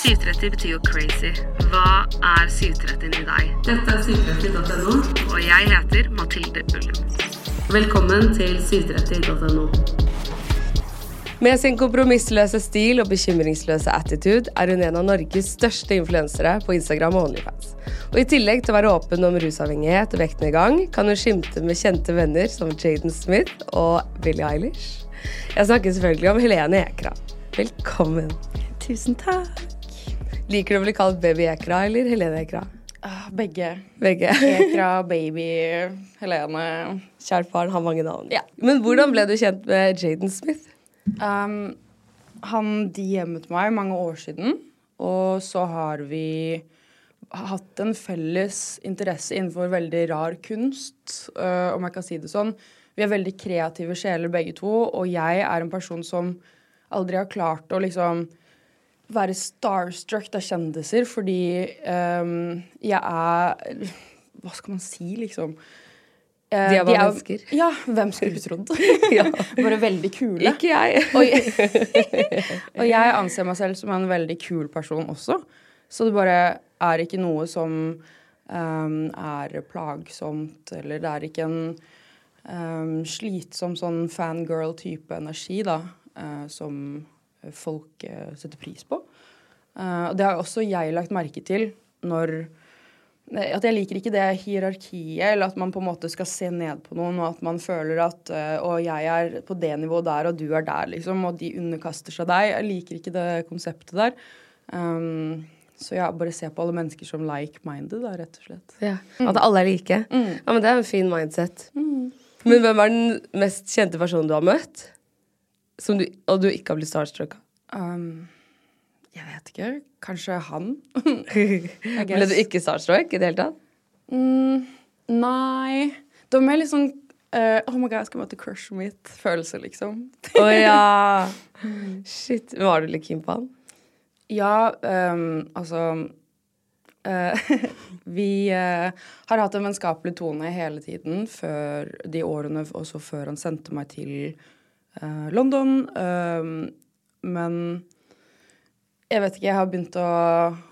730 betyr jo crazy. Hva er 730 i deg? Dette er 730.no. Og jeg heter Mathilde Ullum. Velkommen til 730.no. Med sin kompromissløse stil og bekymringsløse attitude er hun en av Norges største influensere på Instagram og Onlyfans. Og I tillegg til å være åpen om rusavhengighet og vektnedgang, kan hun skimte med kjente venner som Jaden Smith og Billie Eilish. Jeg snakker selvfølgelig om Helene Ekra. Velkommen. Tusen takk. Liker du å bli kalt Baby Ekra eller Helene Ekra? Ah, begge. Begge. Ekra, baby, Helene. Kjært barn har mange navn. Ja. Men hvordan ble du kjent med Jaden Smith? Um, han DM-et meg mange år siden, og så har vi hatt en felles interesse innenfor veldig rar kunst, uh, om jeg kan si det sånn. Vi er veldig kreative sjeler begge to, og jeg er en person som aldri har klart å liksom være starstruck av kjendiser, fordi um, jeg er Hva skal man si, liksom? Uh, De er bare mennesker. Ja, hvem skulle trodd? Ja. Bare veldig kule. Ikke jeg. Og og jeg anser meg selv som en veldig kul person også. Så det bare er ikke noe som um, er plagsomt, eller det er ikke en um, slitsom sånn fangirl-type energi, da, uh, som folk eh, setter pris på. Eh, og det har også jeg lagt merke til når at jeg liker ikke det hierarkiet, eller at man på en måte skal se ned på noen, og at man føler at Å, jeg er på det nivået der, og du er der, liksom, og de underkaster seg deg. Jeg liker ikke det konseptet der. Um, så ja, bare se på alle mennesker som like-minded, da, rett og slett. Ja, At alle er like. Ja, men Det er en fin mindset. Men hvem er den mest kjente personen du har møtt? Som du, og du ikke har blitt starstruck av? Um, jeg vet ikke. Kanskje han? Ble du ikke starstruck i det hele tatt? Mm, nei. Det var mer litt sånn uh, Oh my god, jeg skal møte crushet mitt-følelse, liksom. Å ja! Shit. Var du litt keen på han? Ja, um, altså uh, Vi uh, har hatt en vennskapelig tone hele tiden før de årene, også før han sendte meg til London. ehm, men jeg vet ikke, jeg har begynt å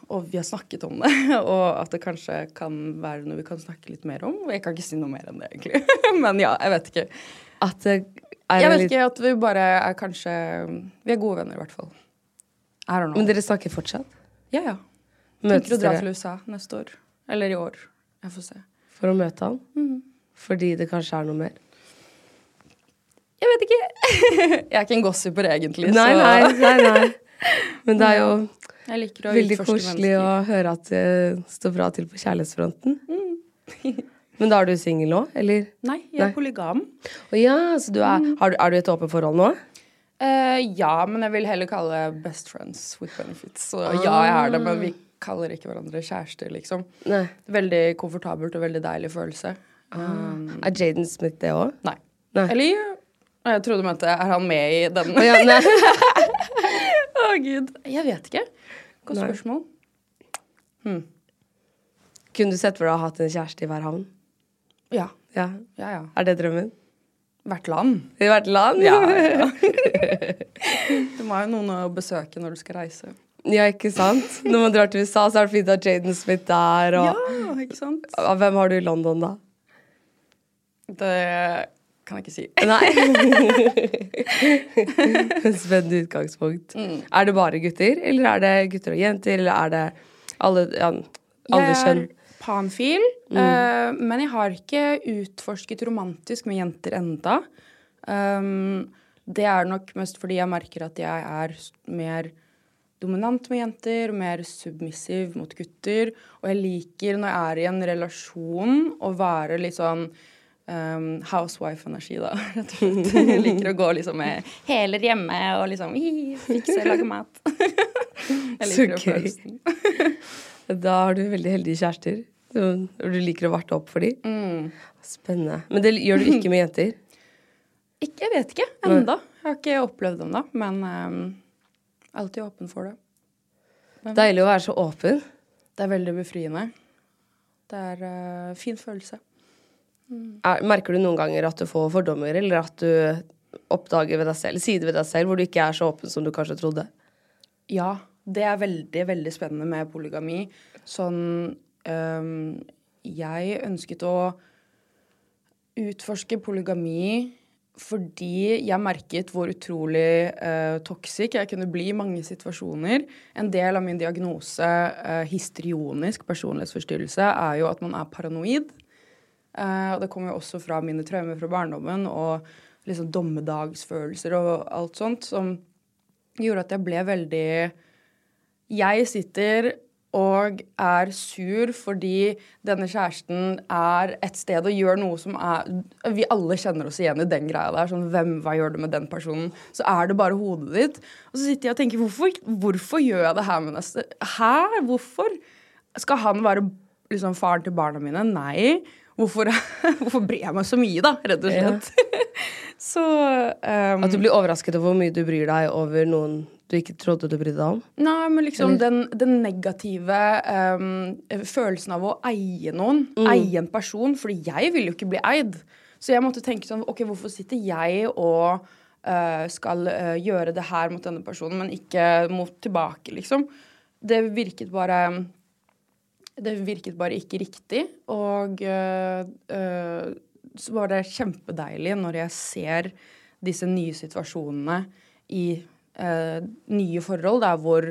Og vi har snakket om det, og at det kanskje kan være noe vi kan snakke litt mer om. Jeg kan ikke si noe mer enn det, egentlig. men ja, jeg vet ikke. At det er Jeg vet litt... ikke, at vi bare er kanskje Vi er gode venner, i hvert fall. Men dere snakker fortsatt? Ja, ja. Møtes Tenker å dra til USA neste år. Eller i år. Jeg får se. for å møte han? Mm. Fordi det kanskje er noe mer? Jeg vet ikke. jeg er ikke en gossiper, egentlig. Nei, så nei, nei, nei. Men det er jo jeg liker å veldig koselig å høre at det står bra til på kjærlighetsfronten. Mm. Men da er du singel nå, eller? Nei, jeg Nei. er polygam. Å ja, så du er, Mm. har du, er du i et åpent forhold nå? Uh, ja, men jeg vil heller kalle det best friends with benefits. Så ja, jeg er det, men vi kaller ikke hverandre kjærester, liksom. Nei. Veldig komfortabelt og veldig deilig følelse. Um, Er Jaden Smith det òg? nei. Nei. Eller jeg trodde du mente er han med i den? Å ja, nei. Gud. Jeg vet ikke. Godt spørsmål. Hmm. Kunne du sett for deg å ha hatt en kjæreste i hver havn? Ja. Ja. Ja, ja. Er det drømmen? Hvert land. I hvert land? Ja, ja. må ha noen å besøke når du skal reise. Ja, ikke sant? Når man drar til USA, så er det fint ha Jaden Smith der. Og Ja, ikke sant? Hvem har du i London, da? Det kan jeg ikke si. Nei. Spennende utgangspunkt. Mm. Er det bare gutter, eller er det gutter og jenter, eller er det alle, ja, alle kjønn? Jeg er panfil, eh, men jeg har ikke utforsket romantisk med jenter enda. Um, det er nok mest fordi jeg merker at jeg er mer dominant med jenter, mer submissiv mot gutter. Og jeg liker når jeg er i en relasjon, å være litt sånn um, housewife-energi, da, rett og slett. Jeg liker å gå liksom med hæler hjemme og liksom Fikse fikse, lage mat. Så gøy. Da har du veldig heldige kjærester. Og du liker å varte opp for dem. Mm. Spennende. Men det gjør du ikke med jenter? Ikke, jeg vet ikke enda. Jeg har ikke opplevd det ennå, men um, alltid åpen for det. Deilig å være så åpen. Det er veldig befriende. Det er uh, fin følelse. Er, merker du noen ganger at du får fordommer, eller at du oppdager ved deg selv, sider ved deg selv hvor du ikke er så åpen som du kanskje trodde? Ja, det er veldig, veldig spennende med polygami. Sånn um, Jeg ønsket å utforske polygami fordi jeg merket hvor utrolig uh, toxic jeg kunne bli i mange situasjoner. En del av min diagnose, uh, histrionisk personlighetsforstyrrelse, er jo at man er paranoid. Eh, og det kommer jo også fra mine traumer fra barndommen og liksom dommedagsfølelser og alt sånt, som gjorde at jeg ble veldig Jeg sitter og er sur fordi denne kjæresten er et sted og gjør noe som er Vi alle kjenner oss igjen i den greia der. Sånn, hvem, hva gjør du med den personen? Så er det bare hodet ditt. Og så sitter jeg og tenker hvorfor, hvorfor gjør jeg det her med neste Hæ? Hvorfor? Skal han være liksom faren til barna mine? Nei. Hvorfor, hvorfor bryr jeg meg så mye, da, rett og slett? så um, At du blir overrasket over hvor mye du bryr deg over noen du ikke trodde du brydde deg om? Nei, men liksom den, den negative um, følelsen av å eie noen. Eie en person. Fordi jeg vil jo ikke bli eid. Så jeg måtte tenke sånn OK, hvorfor sitter jeg og uh, skal uh, gjøre det her mot denne personen, men ikke mot tilbake, liksom? Det virket bare Det virket bare ikke riktig. Og uh, så var det kjempedeilig når jeg ser disse nye situasjonene i eh, nye forhold, der hvor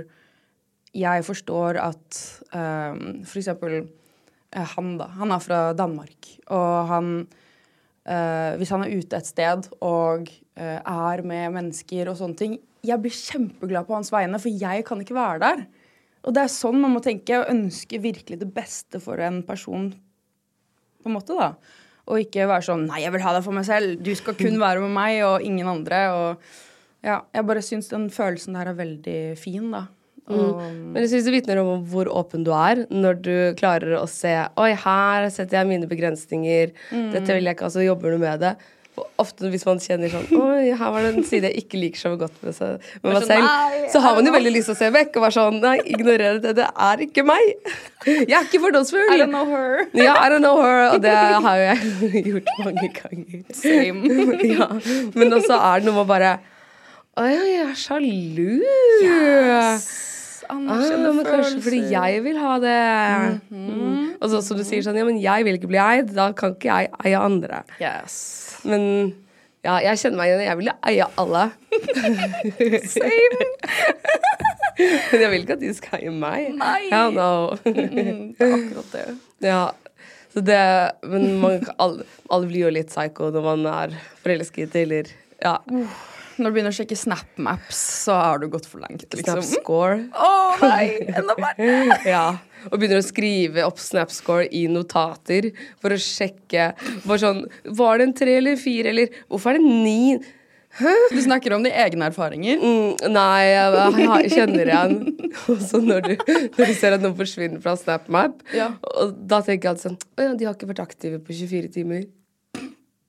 jeg forstår at eh, for eksempel han, da. Han er fra Danmark, og han Uh, Hvis han er ute et sted og uh, er med mennesker og sånne ting Jeg blir kjempeglad på hans vegne, for jeg kan ikke være der. Og det er sånn man må tenke, og ønske virkelig det beste for en person, på en måte, da. Og ikke være sånn Nei, jeg vil ha deg for meg selv. Du skal kun være med meg og ingen andre. Og ja, jeg bare syns den følelsen der er veldig fin, da. Og, Men jeg synes det vitner om hvor åpen du er når du klarer å se Oi, her setter jeg mine begrensninger. Dette vil jeg ikke, altså jobber du med det. Ofte hvis man kjenner sånn Oi, her var det en side jeg ikke liker så godt med, seg, med meg sånn, selv. Så har man jo veldig lyst til å se vekk og være sånn Nei, ignorer det. Det er ikke meg. Jeg er ikke fordomsfull. I don't know her. Ja, I don't know her. Og det har jo jeg gjort mange ganger. Same. ja. Men også er det noe med bare Å ja, jeg er sjalu. Ah, Anerkjenne men kanskje fordi jeg vil ha det. mm. Og så som du sier sånn, ja, men jeg vil ikke bli eid, da kan ikke jeg eie andre. Yes. Men ja, jeg kjenner meg igjen, jeg vil jo eie alle. Same. Men jeg vil ikke at de skal eie meg. Nei. Hell no. Mm, det er akkurat det. ja. Så det, men man, alle, alle blir jo litt psycho når man er forelsket, eller ja. Når du begynner å sjekke SnapMaps, så har du gått for langt. Liksom. Snapscore. Å nei, enda verre! Ja, og begynner å skrive opp Snapscore i notater for å sjekke bare sånn, Var det en tre eller fire, eller Hvorfor er det ni? Du snakker om de egne erfaringer. Mm, nei, jeg, jeg kjenner igjen. Og så når du, når du ser at noen forsvinner fra SnapMap, Ja. og da tenker jeg at sånn Å ja, de har ikke vært aktive på 24 timer.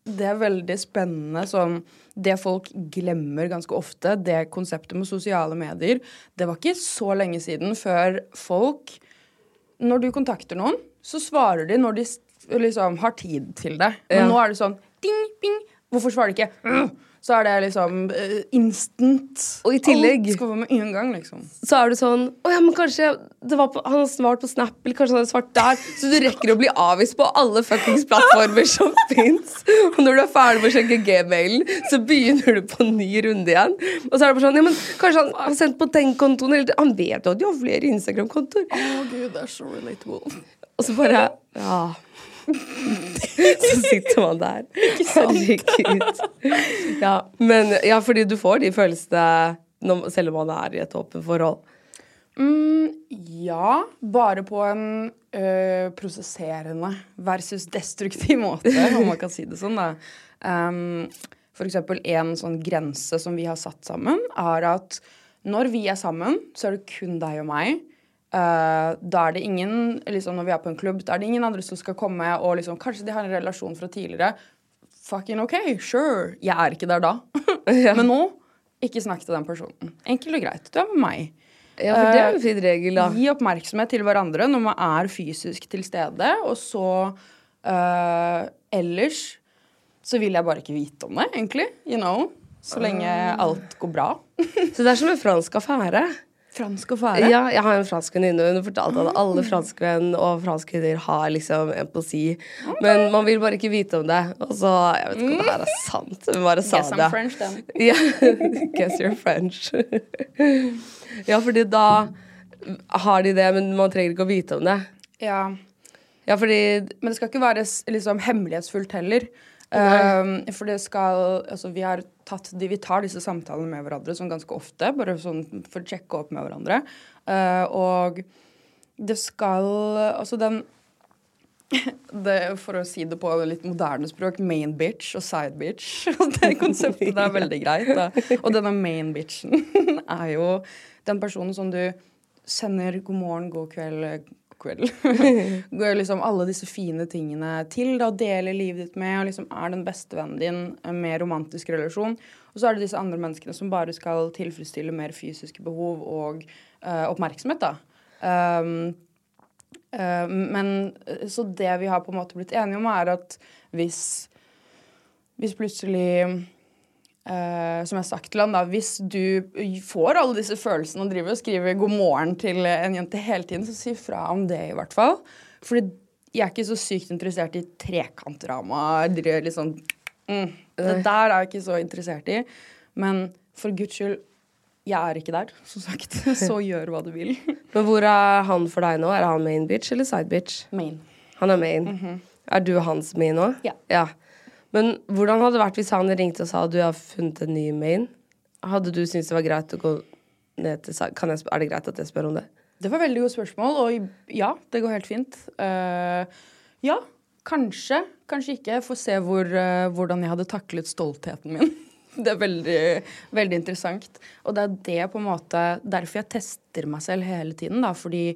Det er veldig spennende. Sånn, det folk glemmer ganske ofte, det konseptet med sosiale medier Det var ikke så lenge siden før folk Når du kontakter noen, så svarer de når de liksom har tid til det. Men Ja. nå er det sånn ding, bing. Hvorfor svarer de ikke? Så er det liksom eh, instant. Og i tillegg- Alt skal være med en gang, liksom. Så er det sånn Å ja, men kanskje det var på, han har svart på Snap, eller kanskje han har svart der. Så du rekker å bli avvist på alle fuckings plattformer som fins. Og når du er ferdig med å sjekke gmailen, så begynner du på en ny runde igjen. Og så er det bare sånn Ja, men kanskje han har sendt på den kontoen, eller Han vet jo at de har flere Instagram-kontoer. Å gud, det er så relatable. Og så bare Ja. Så sitter man der. Herregud. Ja, men ja, fordi du får de følelsene når, selv om man er i et åpent forhold. Mm, ja, bare på en ø, prosesserende versus destruktiv måte, om man kan si det sånn. da. Um, for eksempel en sånn grense som vi har satt sammen, er at når vi er sammen, så er det kun deg og meg. Uh, da er det ingen liksom Når vi er på en klubb, da er det ingen andre som skal komme og liksom Kanskje de har en relasjon fra tidligere. Fucking OK, sure. Jeg er ikke der da. Men nå, ikke snakk til den personen. Enkelt og greit. Du er med meg. Ja, for det er en fin regel, da. Gi oppmerksomhet til hverandre når man er fysisk til stede. Og så uh, ellers så vil jeg bare ikke vite om det, egentlig. You know. Så lenge alt går bra. Så det er som en fransk affære. Fransk affære. Ja, jeg har en fransk venninne, og hun fortalte at alle franskmenn og franskvinner har liksom empati. Men man vil bare ikke vite om det. Og så, Jeg vet ikke om det her er sant. Hun bare sa Guess I'm det. French, then. Ja, guess you're French. ja, fordi da har de det, men man trenger ikke å vite om det. Ja. Ja, fordi Men det skal ikke være liksom hemmelighetsfullt heller. Um, for det skal Altså, vi har tatt de, Vi tar disse samtalene med hverandre sånn ganske ofte, bare sånn for å sjekke opp med hverandre. Uh, og det skal Altså, den det, For å si det på litt moderne språk, main bitch og side bitch. Det konseptet det er veldig greit. Da. Og denne main bitchen er jo den personen som du sender god morgen, god kveld, kveld. Liksom alle disse fine tingene til da, deler livet ditt med, og liksom er den beste vennen din med romantisk relasjon. Og så er det disse andre menneskene som bare skal tilfredsstille mer fysiske behov og uh, oppmerksomhet, da. Um, uh, men eh, så det vi har på en måte blitt enige om, er at hvis Hvis plutselig eh, Som jeg har sagt til han, da, hvis du får alle disse følelsene og driver og skriver 'god morgen' til en jente hele tiden, så si fra om det, i hvert fall. Fordi jeg er ikke så sykt interessert i trekantdrama. Liksom, mm, det der er jeg ikke så interessert i. Men for guds skyld, jeg er ikke der, som sagt. Så gjør hva du vil. Men hvor er han for deg nå? Er han main bitch eller side bitch? Main. Han er main. Er du hans main nå? Ja. Men hvordan hadde det vært hvis han ringte og sa at du har funnet en ny main? Hadde du syntes det var greit å gå ned til? Kan jeg, er det greit at jeg spør om det? Det var veldig godt spørsmål, og ja, det går helt fint. Uh, ja, kanskje. Kanskje ikke. Få se hvor, uh, hvordan jeg hadde taklet stoltheten min. Det er veldig, veldig interessant. Og det er det på en måte derfor jeg tester meg selv hele tiden, da. Fordi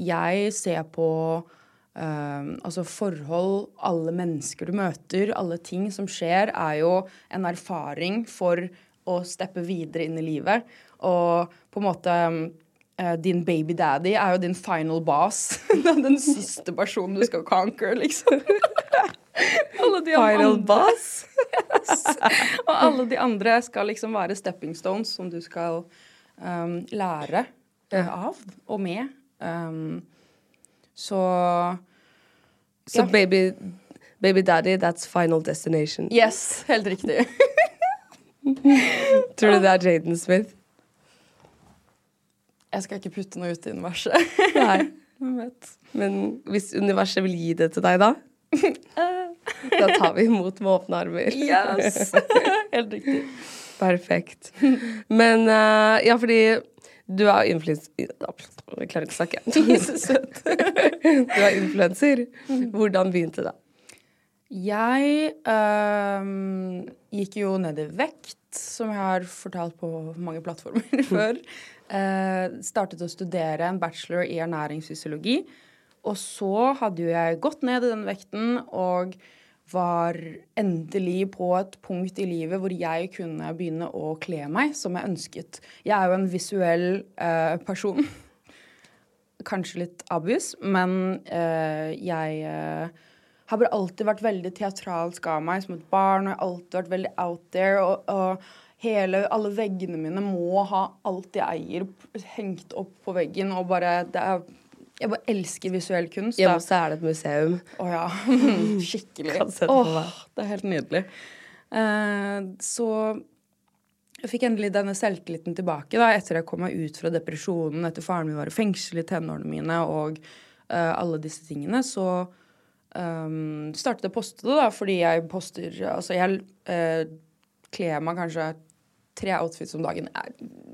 jeg ser på eh, altså forhold, alle mennesker du møter, alle ting som skjer, er jo en erfaring for å steppe videre inn i livet. Og på en måte uh, din baby daddy er jo din final boss. Den siste personen du skal conquer, liksom. Final andre, boss? og alle de andre skal liksom være stepping stones som du skal um, lære eh, av og med. Um, så Så Ja. baby, baby daddy, that's final destination. Yes, helt riktig. Tror du det er Jaden Smith? Jeg skal ikke putte noe ut i universet. Nei. Men hvis universet vil gi det til deg, da? Da tar vi imot med åpne armer. Yes! helt riktig. Perfekt. Men uh, ja, fordi du er influenser Jeg klarer ikke å snakke. Så søt. Du er influenser. Hvordan begynte det? Jeg um, gikk jo ned i vekt, som jeg har fortalt på mange plattformer før. Uh, startet å studere en bachelor i ernæringsfysiologi. Og så hadde jo jeg gått ned i den vekten og var endelig på et punkt i livet hvor jeg kunne begynne å kle meg som jeg ønsket. Jeg er jo en visuell eh, person. Kanskje litt abus, men eh, jeg eh, har bare alltid vært veldig teatralsk av meg som et barn. Og jeg har alltid vært veldig out there. Og, og hele, alle veggene mine må ha alt jeg eier, hengt opp på veggen. Og bare det er, Jeg bare elsker visuell kunst. da. Hjemme hos er det et museum. Å ja. Skikkelig. Kan se det for Åh, det er helt nydelig. Uh, så jeg fikk endelig denne selvtilliten tilbake da, etter jeg kom meg ut fra depresjonen, etter faren min var i fengsel i tenårene mine og uh, alle disse tingene. Så um, startet jeg å poste det, da, fordi jeg poster Altså, jeg uh, kler meg kanskje tre outfits om dagen.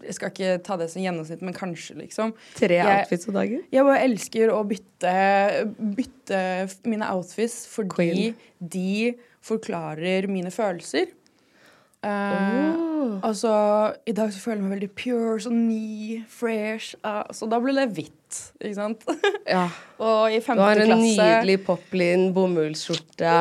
Jeg, skal ikke ta det som gjennomsnitt, men kanskje, liksom. Tre Jeg- outfits om dagen. jeg bare elsker å bytte, bytte mine outfits fordi Queen. de forklarer mine følelser. Eh, Altså, I dag så føler jeg meg veldig pure, sånn ny, fresh. Uh, så da ble det hvitt, ikke sant? Ja. og i Du femte har en klasse nydelig poplin bomullsskjorte.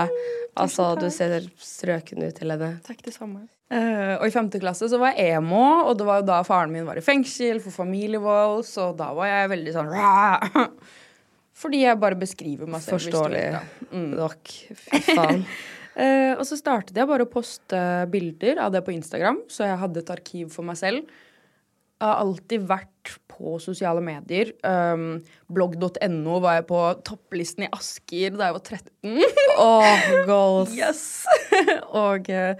Altså, du ser strøken ut, Helene. Takk, det samme. Uh, og i femte klasse så var jeg emo, og det var jo da faren min var i fengsel for familievold, så da var jeg veldig sånn «Rah!» Fordi jeg bare beskriver meg selv. Forståelig. Mm. nok. Fy faen. uh, og så startet jeg bare å poste bilder av det på Instagram, så jeg hadde et arkiv for meg selv. Jeg har alltid vært på sosiale medier. Um, Blogg.no var jeg på topplisten i Asker da jeg var 13. oh, goals. Yes! og eh,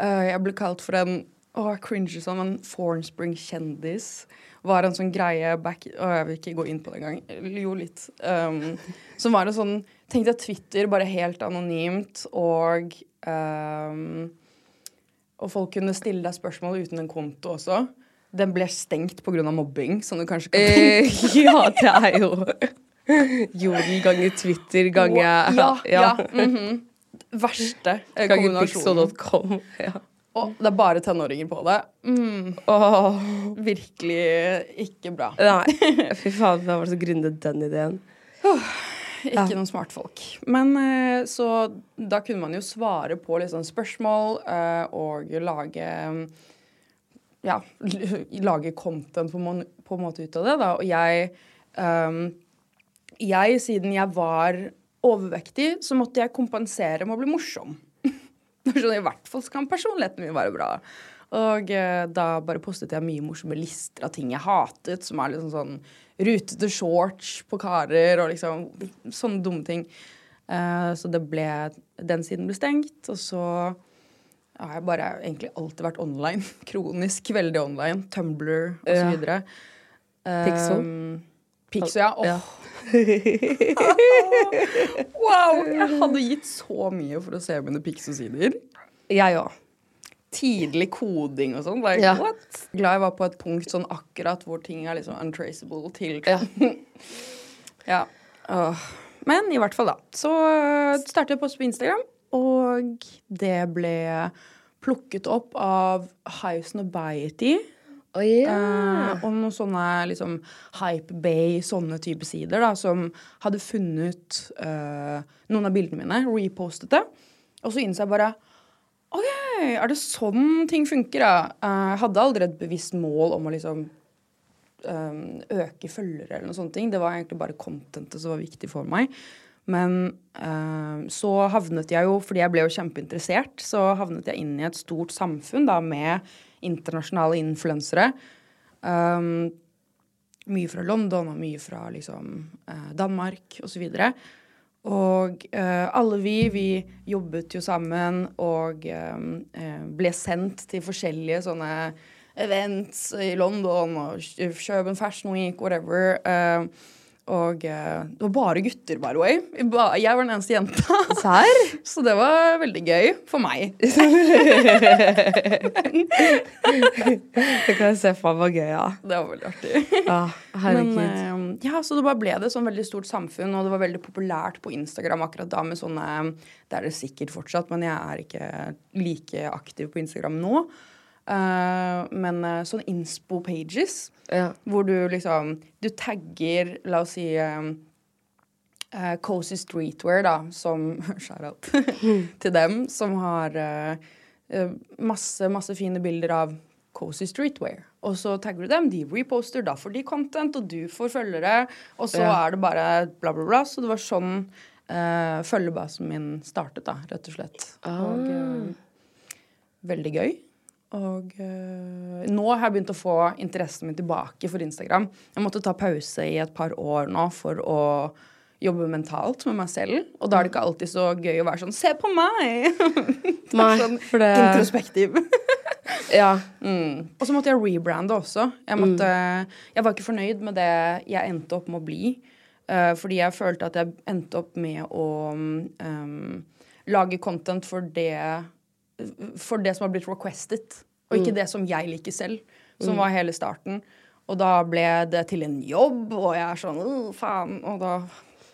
jeg ble kalt for en Å, jeg cringer sånn. En Fornspring-kjendis. Var en sånn greie back Å, jeg vil ikke gå inn på det engang. Jo, litt. Um, som var en sånn Tenk deg Twitter, bare helt anonymt, og um, Og folk kunne stille deg spørsmål uten en konto også. Den ble stengt pga. mobbing, som du kanskje kan tenke Eh, ja, det er jo Jorden ganger Twitter ganger Ja. ja, mhm. Verste eh, kombinasjonen. Ja. Og det er bare tenåringer på det. Mm, Oh. virkelig ikke bra. nei, fy faen, hvem var det som grunnet den ideen? Ikke noen smartfolk. Men eh, så da kunne man jo svare på sånn spørsmål og lage Ja, lage content på, på en måte ut av det, da. Og jeg um, Jeg, siden jeg var overvektig, så måtte jeg kompensere med å bli morsom. Så I hvert fall kan personligheten min være bra. Og uh, da bare postet jeg mye morsomme lister av ting jeg hatet, som er liksom sånn rutete shorts på karer og liksom sånne dumme ting. Uh, så det ble Den siden ble stengt, og så har jeg bare egentlig alltid vært online. Kronisk veldig online. Tumblr og så Ja. videre. Pixel? Um, Pixel, ja. Oh. Ja. wow! Jeg hadde gitt så mye for å se mine Pixel-sider. Jeg òg. Tidlig koding og sånn. Like, Ja. what? Glad jeg var på et punkt sånn akkurat hvor ting er liksom untraceable til Ja. Ja. Oh. Men i hvert fall, da. Så startet jeg å poste på Instagram, og det ble plukket opp av High Snobiety. Oh, yeah. Eh, og noen sånne liksom Hype Bay, sånne type sider, da, som hadde funnet eh, noen av bildene mine, repostet det. Og så innså jeg bare OK, er det sånn ting funker, da? Eh, jeg hadde aldri et bevisst mål om å liksom um, øke følgere eller noe sånt. ting. Det var egentlig bare contentet som var viktig for meg. Men um, så havnet jeg jo, fordi jeg ble jo kjempeinteressert, så havnet jeg inn i et stort samfunn da med internasjonale influensere. Um, mye fra London og mye fra liksom eh, Danmark osv. Og eh, alle vi, vi jobbet jo sammen og eh, ble sendt til forskjellige sånne events i London og Kjøben Fashion Week, whatever. Eh, og eh, det var bare gutter, by the way. Jeg var den eneste jenta. Sær? Så det var veldig gøy for meg. Det kan jeg se for meg var gøy, ja. Det var veldig artig. ja Men eh, ja, så det bare ble det sånn veldig stort samfunn, og det var veldig populært på Instagram akkurat da med sånne Det er det sikkert fortsatt, men jeg er ikke like aktiv på Instagram nå. Eh, men uh, sånne inspo-pages ja. hvor du liksom Du tagger, la oss si eh, Cozy Streetwear, da, som Shout-out til dem, som har eh, eh, masse, masse fine bilder av Cozy Streetwear. Og så tagger du dem, de reposter, da får de content, og du får følgere. Og så Ja. er det bare bla, bla, bla. Så det var sånn uh, følgebasen min startet, da, rett og slett. Og uh, veldig gøy. Og eh, nå har jeg begynt å få interessen min tilbake for Instagram. Jeg måtte ta pause i et par år nå for å jobbe mentalt med meg selv. Og da er det ikke alltid så gøy å være sånn Se på meg! Nei, sånn det- introspektiv. Ja. Mm. Og så måtte jeg rebrande også. Jeg, måtte, jeg var ikke fornøyd med det jeg endte opp med å bli. Uh, fordi jeg følte at jeg endte opp med å um, lage content for det For det som har blitt requested, og ikke det som jeg liker selv. Som var hele starten. Og da ble det til en jobb, og jeg er sånn faen. Og da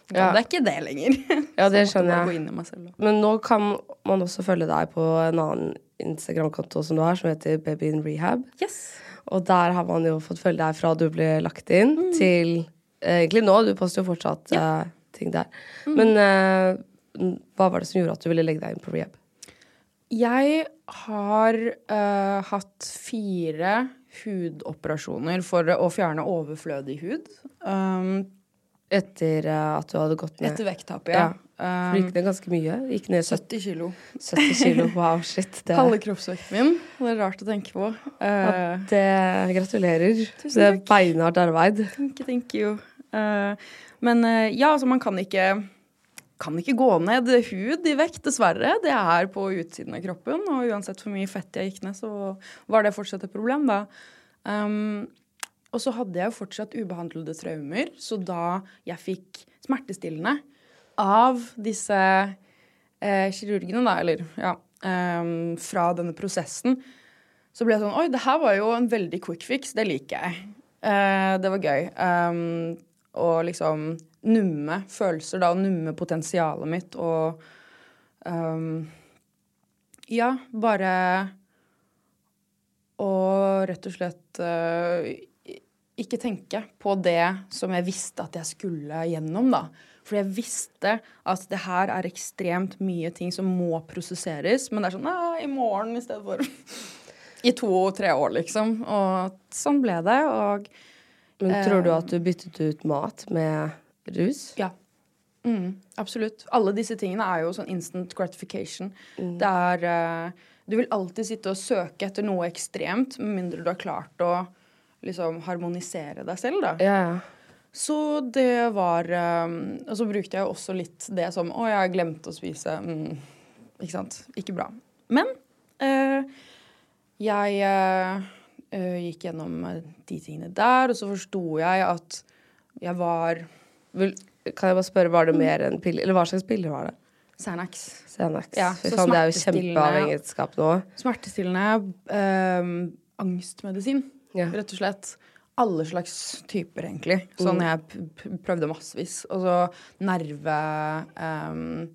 kan Ja. jeg ikke det lenger. Ja, det skjønner jeg. Men nå kan man også følge deg på en annen Instagram-konto som du har, som heter Baby in Rehab. Yes. Og der har man jo fått følge deg fra du ble lagt inn, til eh, egentlig nå. Du poster jo fortsatt eh, ting der. Men eh, hva var det som gjorde at du ville legge deg inn på rehab? Jeg har uh, hatt fire hudoperasjoner for å fjerne overflødig hud. Um, Etter eh, at du hadde gått ned? etter vekttapet, Ja. ja. For du Um, gikk ned ganske mye? Gikk ned 70, 70 kilo. 70 kilo. Wow, shit. Det, Halve kroppsvekten min. Det er rart å tenke på. Uh, det Gratulerer. Tusen takk. Det er beinhardt arbeid. thank you, thank you. Uh, men ja, altså man kan ikke kan ikke gå ned hud i vekt, dessverre. Det er på utsiden av kroppen. Og uansett hvor mye fett jeg gikk ned, så var det fortsatt et problem, da. Um, og så hadde jeg jo fortsatt ubehandlede traumer, så da jeg fikk smertestillende av disse eh, kirurgene, da, eller ja, um, fra denne prosessen, så ble jeg sånn Oi, det her var jo en veldig quick fix. Det liker jeg. Uh, det var gøy. Um, og liksom numme følelser, da, og numme potensialet mitt, og um, Ja, bare Og rett og slett uh, ikke tenke på det som jeg visste at jeg skulle gjennom, da. For jeg visste at det her er ekstremt mye ting som må prosesseres, men det er sånn Nei, i morgen i stedet for i to-tre år, liksom. Og sånn ble det. Og Men tror du at du byttet ut mat med rus? ja. Mm, absolutt. Alle disse tingene er jo sånn instant gratification. Det er uh, Du vil alltid sitte og søke etter noe ekstremt, med mindre du har klart å liksom harmonisere deg selv, da. Ja. Så det var um, Og så brukte jeg også litt det som Å, jeg glemte å spise. Mm, ikke sant. Ikke bra. Men uh, jeg eh, gikk gjennom de tingene der, og så forsto jeg at jeg var kan jeg bare spørre, var det mer enn piller? Eller hva slags piller var det? Xanax. Xanax. Ja, Fy så faen, det er jo kjempeavhengighetsskap nå. Smertestillende, øh, angstmedisin, Ja. rett og slett. Alle slags typer, egentlig. Sånn jeg p p prøvde massevis. Og så nerve ehm,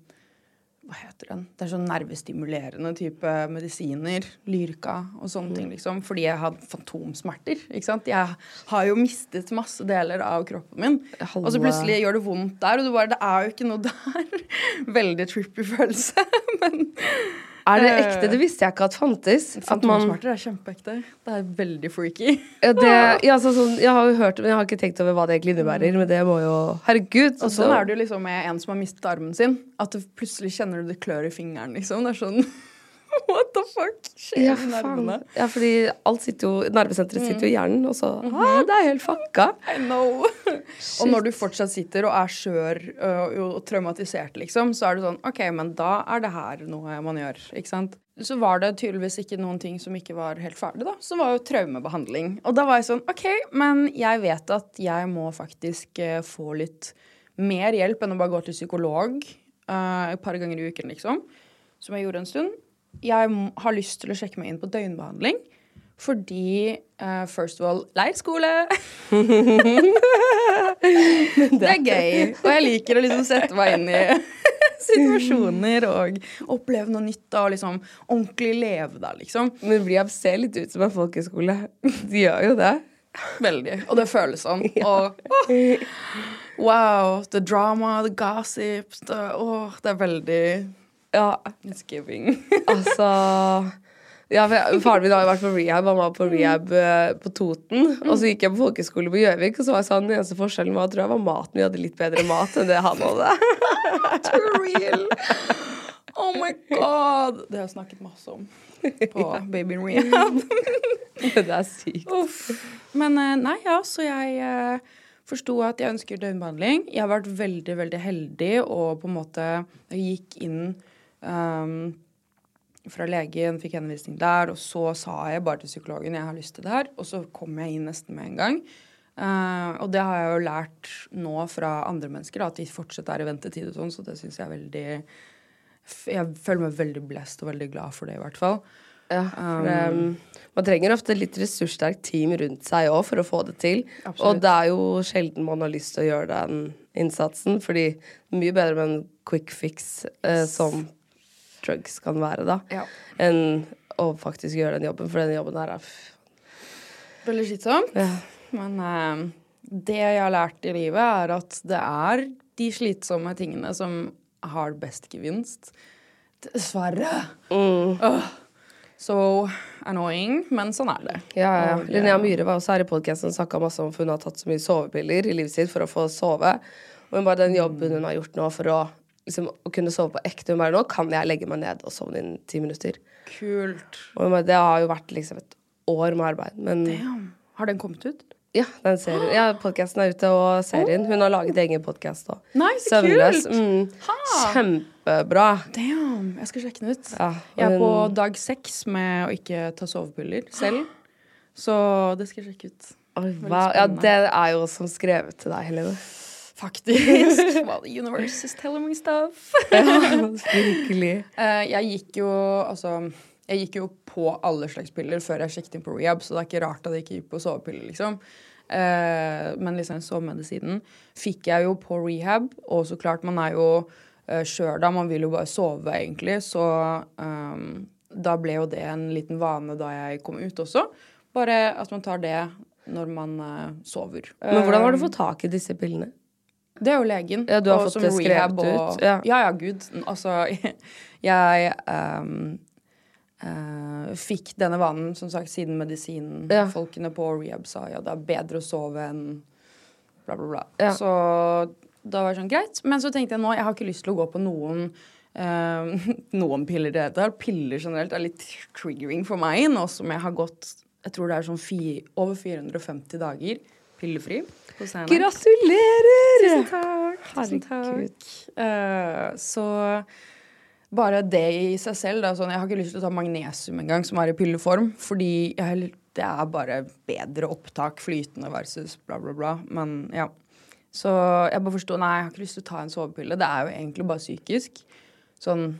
Hva heter den? Det er sånn nervestimulerende type medisiner. Lyrka og sånne ting, liksom. Fordi jeg hadde fantomsmerter. ikke sant? Jeg har jo mistet masse deler av kroppen min. Og så plutselig gjør det vondt der, og du bare Det er jo ikke noe der. Veldig trippy følelse. Men Er det Eh, ekte? Det visste jeg ikke at fantes. Fantomsmerter er kjempeekte. Det er veldig freaky. ja, det, ja, så, sånn, jeg har jo hørt men jeg har ikke tenkt over hva det egentlig innebærer. Men det må jo Herregud! Og sånn er det jo liksom med en som har mistet armen sin. At du plutselig kjenner du det klør i fingeren, liksom. Det er sånn What the fuck skjer ja, i nervene? ja, fordi alt sitter jo Nervesenteret sitter jo i hjernen, og så ah, Det er helt fucka. I know. og når du fortsatt sitter og er skjør og, og traumatisert, liksom, så er det sånn OK, men da er det her noe man gjør. Ikke sant? Så var det tydeligvis ikke noen ting som ikke var helt ferdig, da. Så var jo traumebehandling. Og da var jeg sånn OK, men jeg vet at jeg må faktisk eh, få litt mer hjelp enn å bare gå til psykolog eh, et par ganger i uken, liksom. Som jeg gjorde en stund. Jeg har lyst til å sjekke meg inn på døgnbehandling. Fordi uh, first of all leirskole. det er gøy. Og jeg liker å liksom sette meg inn i situasjoner og oppleve noe nytt og liksom ordentlig leve da, liksom. Men Rehab ser litt ut som en folkeskole. De gjør jo det. Veldig. Og det føles sånn. Og oh, wow. The drama, the gossip. The, oh, det er veldig Ja, It's giving. altså ja, Faren min har jo vært på rehab. Han var på rehab eh, på Toten. Og så gikk jeg på folkeskole på Gjøvik, og så var jeg sånn, den eneste forskjellen var tror jeg var maten. Vi hadde litt bedre mat enn det han hadde. Too real. Oh my god. Det har jeg snakket masse om på Baby Rehab. det er sykt. Uff. Men eh, nei, ja, så jeg eh, forsto at jeg ønsker døgnbehandling. Jeg har vært veldig, veldig heldig og på en måte gikk inn um, fra legen, fikk henvisning der, og så sa jeg bare til psykologen jeg har lyst til det her, og så kom jeg inn nesten med en gang. Uh, og det har jeg jo lært nå fra andre mennesker, da, at de fortsatt er i ventetid og sånn, så det syns jeg er veldig Jeg føler meg veldig blest og veldig glad for det, i hvert fall. Ja, for um, man trenger ofte litt ressurssterkt team rundt seg òg for å få det til. Absolutt. Og det er jo sjelden man har lyst til å gjøre den innsatsen, fordi det er mye bedre med en quick fix eh, som drugs kan være, da, Ja. enn å faktisk gjøre den jobben, for den jobben her er Veldig slitsomt. ja. Men eh, det jeg har lært i livet, er at det er de slitsomme tingene som har best gevinst. Dessverre. Åh, so annoying, men sånn er det. Ja, ja. Linnea Myhre var også her i podkasten og snakka masse om for hun har tatt så mye sovepiller i livet sitt for å få sove. Og hun bare den jobben hun har gjort nå for å, liksom, å kunne sove på ekte Hun bare nå kan jeg legge meg ned og sovne inn ti minutter. Kult. Og hun bare, det har jo vært liksom et år med arbeid. Men Damn. Har den kommet ut? ja, den serien. Ja, podkasten er ute, og serien. Hun har laget egen podkast òg. Nice, Søvnløs. Mm, kjempebra. Damn, jeg skal sjekke den ut. Ja, jeg er på dag seks med å ikke ta sovepiller selv. Så det skal jeg sjekke ut. Oi, wow. Ja, det er jo som skrevet til deg, Helene. Faktisk. well, the universe is telling me stuff. ja, Virkelig. Eh, jeg gikk jo altså Jeg gikk jo på alle slags piller før jeg sjekket inn på rehab, så det er ikke rart at jeg ikke gikk på sovepiller, liksom. Eh, men liksom sovemedisinen fikk jeg jo på rehab, og så klart, man er jo uh, skjør da, man vil jo bare sove, egentlig, så um, da ble jo det en liten vane da jeg kom ut også. Bare at man tar det når man eh, sover. Men hvordan har du Eh, fått tak i disse pillene? Det er jo legen. Ja, du har og fått som det skrevet rehab ut, ja. ja. ja, gud. Altså, jeg um, uh, fikk denne vanen, som sagt, siden Ja. medisinfolkene på rehab sa ja, det er bedre å sove enn bla, bla, bla. Ja. Så da var det sånn greit. Men så tenkte jeg nå, jeg har ikke lyst til å gå på noen eh, noen piller det heter. Piller generelt er litt triggering for meg nå som jeg har gått jeg tror det er sånn fi, over 450 dager pillefri. på Xanax. Gratulerer! Tusen takk. Tusen takk. Uh, så bare det i seg selv da, sånn, Jeg har ikke lyst til å ta magnesium engang, som er i pilleform. Fordi jeg, det er bare bedre opptak flytende versus bla, bla, bla. Men ja. Så jeg bare forsto Nei, jeg har ikke lyst til å ta en sovepille. Det er jo egentlig bare psykisk. Sånn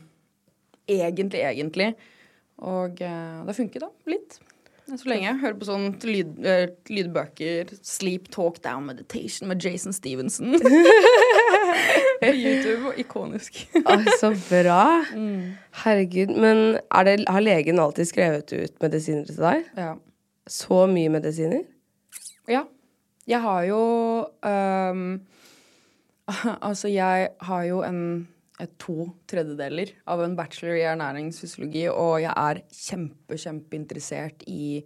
egentlig, egentlig. Og uh, det funket, da. Litt. Så lenge. jeg Hører på sånn lyd, uh, lydbøker. Sleep Talk Down Meditation med Jason Stevenson. På YouTube. Ikonisk. Oi, så bra. Mm. Herregud. Men det, har legen alltid skrevet ut medisiner til deg? Ja. Så mye medisiner? ja. Jeg har jo um, Altså, jeg har jo en to tredjedeler av en bachelor i ernæringsfysiologi, og jeg er kjempe, kjempeinteressert i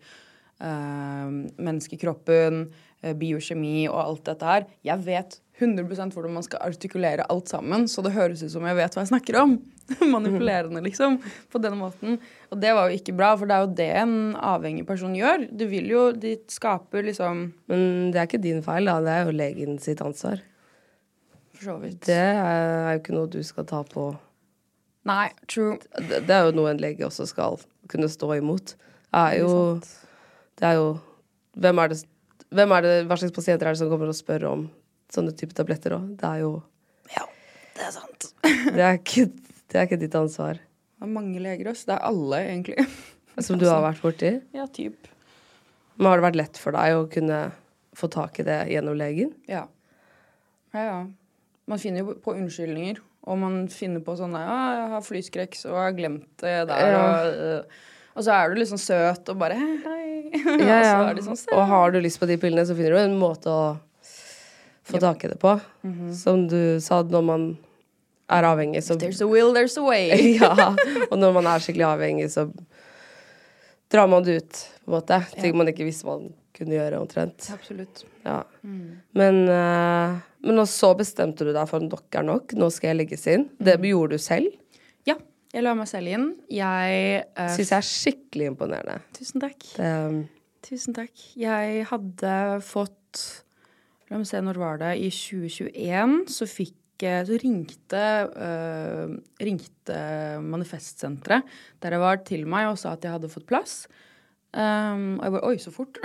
uh, menneskekroppen, uh, biokjemi og alt dette her. Jeg vet 100 hvordan man skal artikulere alt sammen, så det høres ut som jeg vet hva jeg snakker om. Manipulerende, liksom. På den måten. Og det var jo ikke bra, for det er jo det en avhengig person gjør. Du vil jo De skaper liksom Men det er ikke din feil, da. Det er jo legen sitt ansvar. For så vidt. Det er jo ikke noe du skal ta på Nei, true. Det, det er jo noe en lege også skal kunne stå imot. Er jo Det er jo Hvem er det, hvem er det Hva slags pasienter er det som kommer og spør om sånne type tabletter òg? Det er jo Ja, det er sant. Det er ikke, det er ikke ditt ansvar. Det er mange leger, ass. Det er alle, egentlig. Som du har vært borti. Ja, typ. Men har det vært lett for deg å kunne få tak i det gjennom legen? Ja. Ja, ja. Man finner jo på unnskyldninger. Og man finner på sånn Ja, jeg har flyskrekk, så jeg har glemt det der. Ja. Og, øh, og så er du liksom søt og bare hei, Ja, Ja, og sånn. Og har du lyst på de pillene, så finner du en måte å få tak i det på. Mhm. Som du sa, når man er avhengig, så There's a will, there's a way. Ja. Og når man er skikkelig avhengig, så drar man det ut, på en måte. Ting man ikke visste man kunne gjøre, omtrent. Absolutt. Ja. Men, eh, men så bestemte du deg for at dere er nok, nå skal jeg legges inn. Det gjorde du selv. Ja, jeg la meg selv inn. Jeg uh, Syns jeg er skikkelig imponerende. Tusen takk. Det, Tusen takk. Jeg hadde fått La meg se, når var det? I 2021 så fikk eh, så ringte, uh, ringte Manifestsenteret der jeg var, til meg og sa at jeg hadde fått plass. Um, og jeg bare Oi, så fort.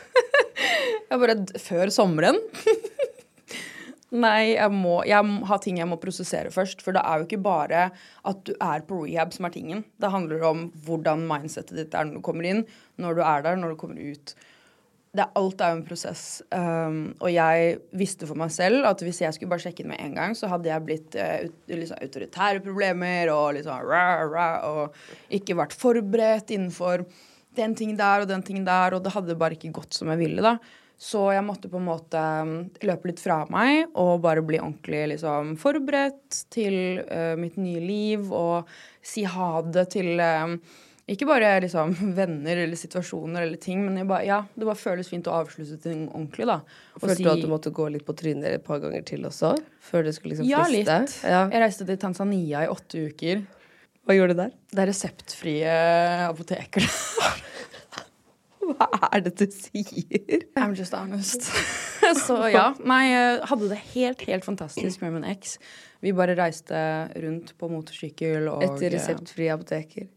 jeg bare Før sommeren. Nei, jeg må jeg må ha ting jeg må prosessere først. For det er jo ikke bare at du er på rehab som er tingen. Det handler om hvordan mindsetet ditt er når du kommer inn, når du er der, når du kommer ut. Det alt er jo en prosess. Um, og jeg visste for meg selv at hvis jeg skulle bare sjekke inn med en gang, så hadde jeg blitt uh, ut, liksom, autoritære problemer og liksom rah, rah, og ikke vært forberedt innenfor den ting der og den ting der, og det hadde bare ikke gått som jeg ville, da. Så jeg måtte på en måte um, løpe litt fra meg og bare bli ordentlig liksom, forberedt til uh, mitt nye liv og si ha det til uh, ikke bare liksom, venner eller situasjoner eller ting, men bare, ja, det bare føles fint å avslutte ting ordentlig, da. Og følte si- du at du måtte gå litt på trynet et par ganger til også? Før det skulle liksom Ja, friste? litt. Ja. Jeg reiste til Tanzania i åtte uker. Hva gjorde du der? Det er reseptfrie apoteker. Hva er det du sier? I'm just honest. Så ja. Nei, hadde det helt, helt fantastisk med min eks. Vi bare reiste rundt på motorsykkel og Etter reseptfrie apoteker.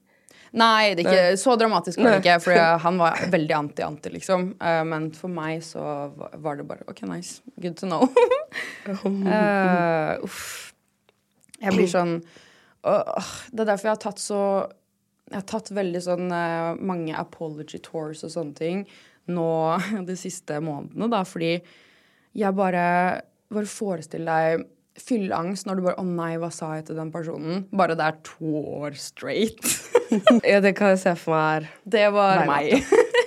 Nei, det er ikke, så dramatisk var det ikke. For han var veldig anti-anti, liksom. Eh, men for meg så var- var det bare OK, nice. Good to know. uh, uff. Jeg blir sånn uh, Det er derfor jeg har tatt så Jeg har tatt veldig sånn eh, mange apology tours og sånne ting nå de siste månedene, da, fordi jeg bare Bare forestill deg fylleangst når du bare Å nei, hva sa jeg til den personen? Bare det er to år straight. Ja, det kan jeg se for meg Det var meg.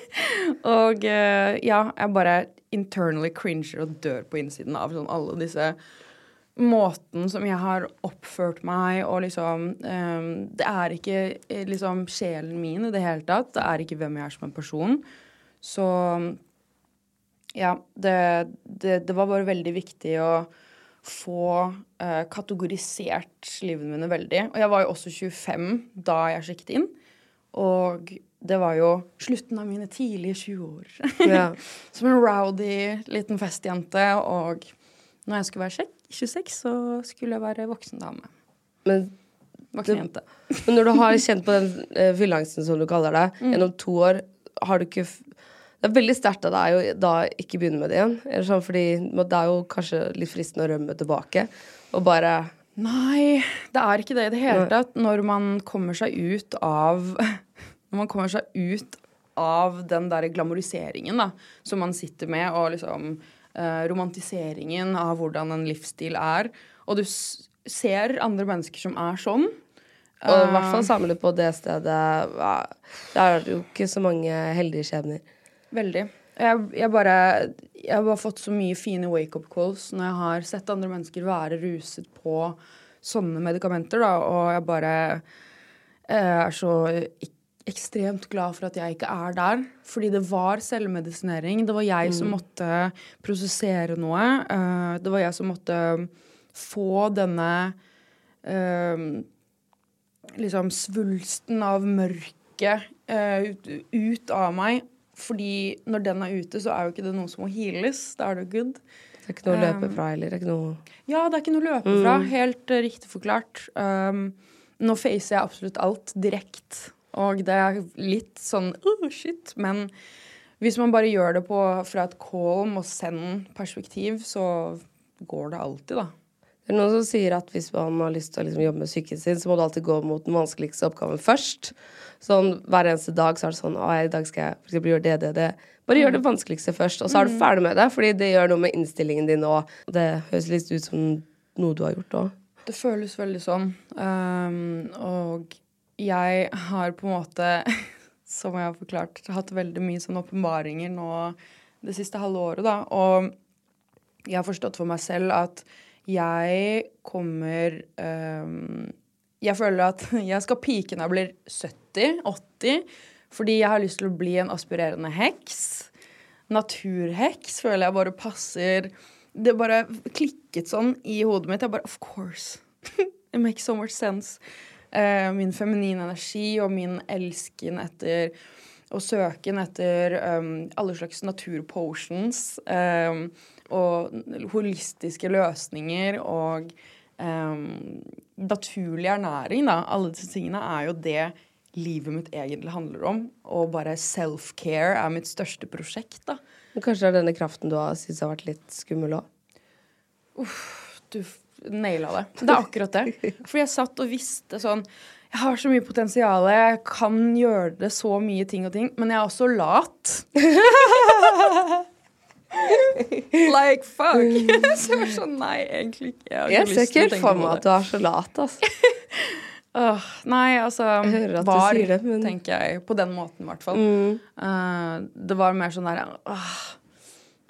og eh, ja, jeg bare internally cringer og dør på innsiden av sånn alle disse Måten som jeg har oppført meg og liksom um, Det er ikke eh, liksom sjelen min i det hele tatt. Det er ikke hvem jeg er som en person. Så ja, det, det, det var bare veldig viktig å få uh, kategorisert livene mine veldig. Og jeg var jo også 25 da jeg sjekket inn. Og det var jo slutten av mine tidlige 20 år. Yeah. Som en rowdy liten festjente. Og når jeg skulle være sjekk, 26, så skulle jeg være voksen dame. Men, Voksen jente. men når du har kjent på den eh, fylleangsten, som du kaller det, Mm. gjennom to år, har du ikke Det er veldig sterkt av deg å da ikke begynne med det igjen. Eller sånn, fordi det er jo kanskje litt fristende å rømme tilbake. Og bare Nei, det er ikke det i det hele Nei. tatt. Når man kommer seg ut av Når man kommer seg ut av den der glamoriseringen da, som man sitter med, og liksom romantiseringen av hvordan en livsstil er, og du ser andre mennesker som er sånn Og i hvert fall samle på det stedet Der er det jo ikke så mange heldige skjebner. Veldig. Jeg, jeg bare Jeg har bare fått så mye fine wake-up calls når jeg har sett andre mennesker være ruset på sånne medikamenter, da, og jeg bare jeg er så ek ekstremt glad for at jeg ikke er der. Fordi det var selvmedisinering. Det var jeg som måtte prosessere noe. Uh, det var jeg som måtte få denne uh, liksom svulsten av mørket uh, ut, ut av meg. Fordi når den er ute, så er jo ikke det noe som må heales. Da er det good. Det er ikke noe å løpe fra heller. Det er ikke noe Ja, det er ikke noe å løpe fra. Helt eh, riktig forklart. Um, nå facer jeg absolutt alt direkte. Og det er litt sånn oh, shit. Men hvis man bare gjør det på, fra et calm og send perspektiv, så går det alltid, da. Det er noen som sier at hvis man har lyst til å liksom jobbe med psyken sin, så må du alltid gå mot den vanskeligste oppgaven først. Sånn Hver eneste dag så er det sånn Å, i dag skal jeg for eksempel gjøre det, det, det. Bare gjør det vanskeligste først, og så er du ferdig med det. Fordi det gjør noe med innstillingen din òg. Det høres litt ut som noe du har gjort òg. Det føles veldig sånn. Um, og jeg har på en måte, som jeg har forklart, hatt veldig mye sånne åpenbaringer nå det siste halve året, da. Og jeg har forstått for meg selv at jeg kommer um, Jeg føler at jeg skal pike når jeg blir 70-80. Fordi jeg har lyst til å bli en aspirerende heks. Naturheks føler jeg bare passer Det bare klikket sånn i hodet mitt. Jeg bare Of course. It makes so much sense. Eh, min feminine energi og min elsken etter og søken etter um, alle slags naturpotions um, og holistiske løsninger og um, naturlig ernæring, da. Alle disse tingene er jo det livet mitt egentlig handler om. Og bare self-care er mitt største prosjekt, da. Men kanskje det er denne kraften du har syntes har vært litt skummel òg? Du naila det. Det er akkurat det. For jeg satt og visste sånn Jeg har så mye potensial, jeg kan gjøre det så mye ting og ting, men jeg er også lat. like fuck. så jeg var sånn Nei, egentlig ikke. Jeg, Jeg ser ikke helt for meg at du er så lat, altså. Uh, nei, altså Var, det, men- Mm. tenker jeg. På den måten, i hvert fall. Eh, det var mer sånn der åh,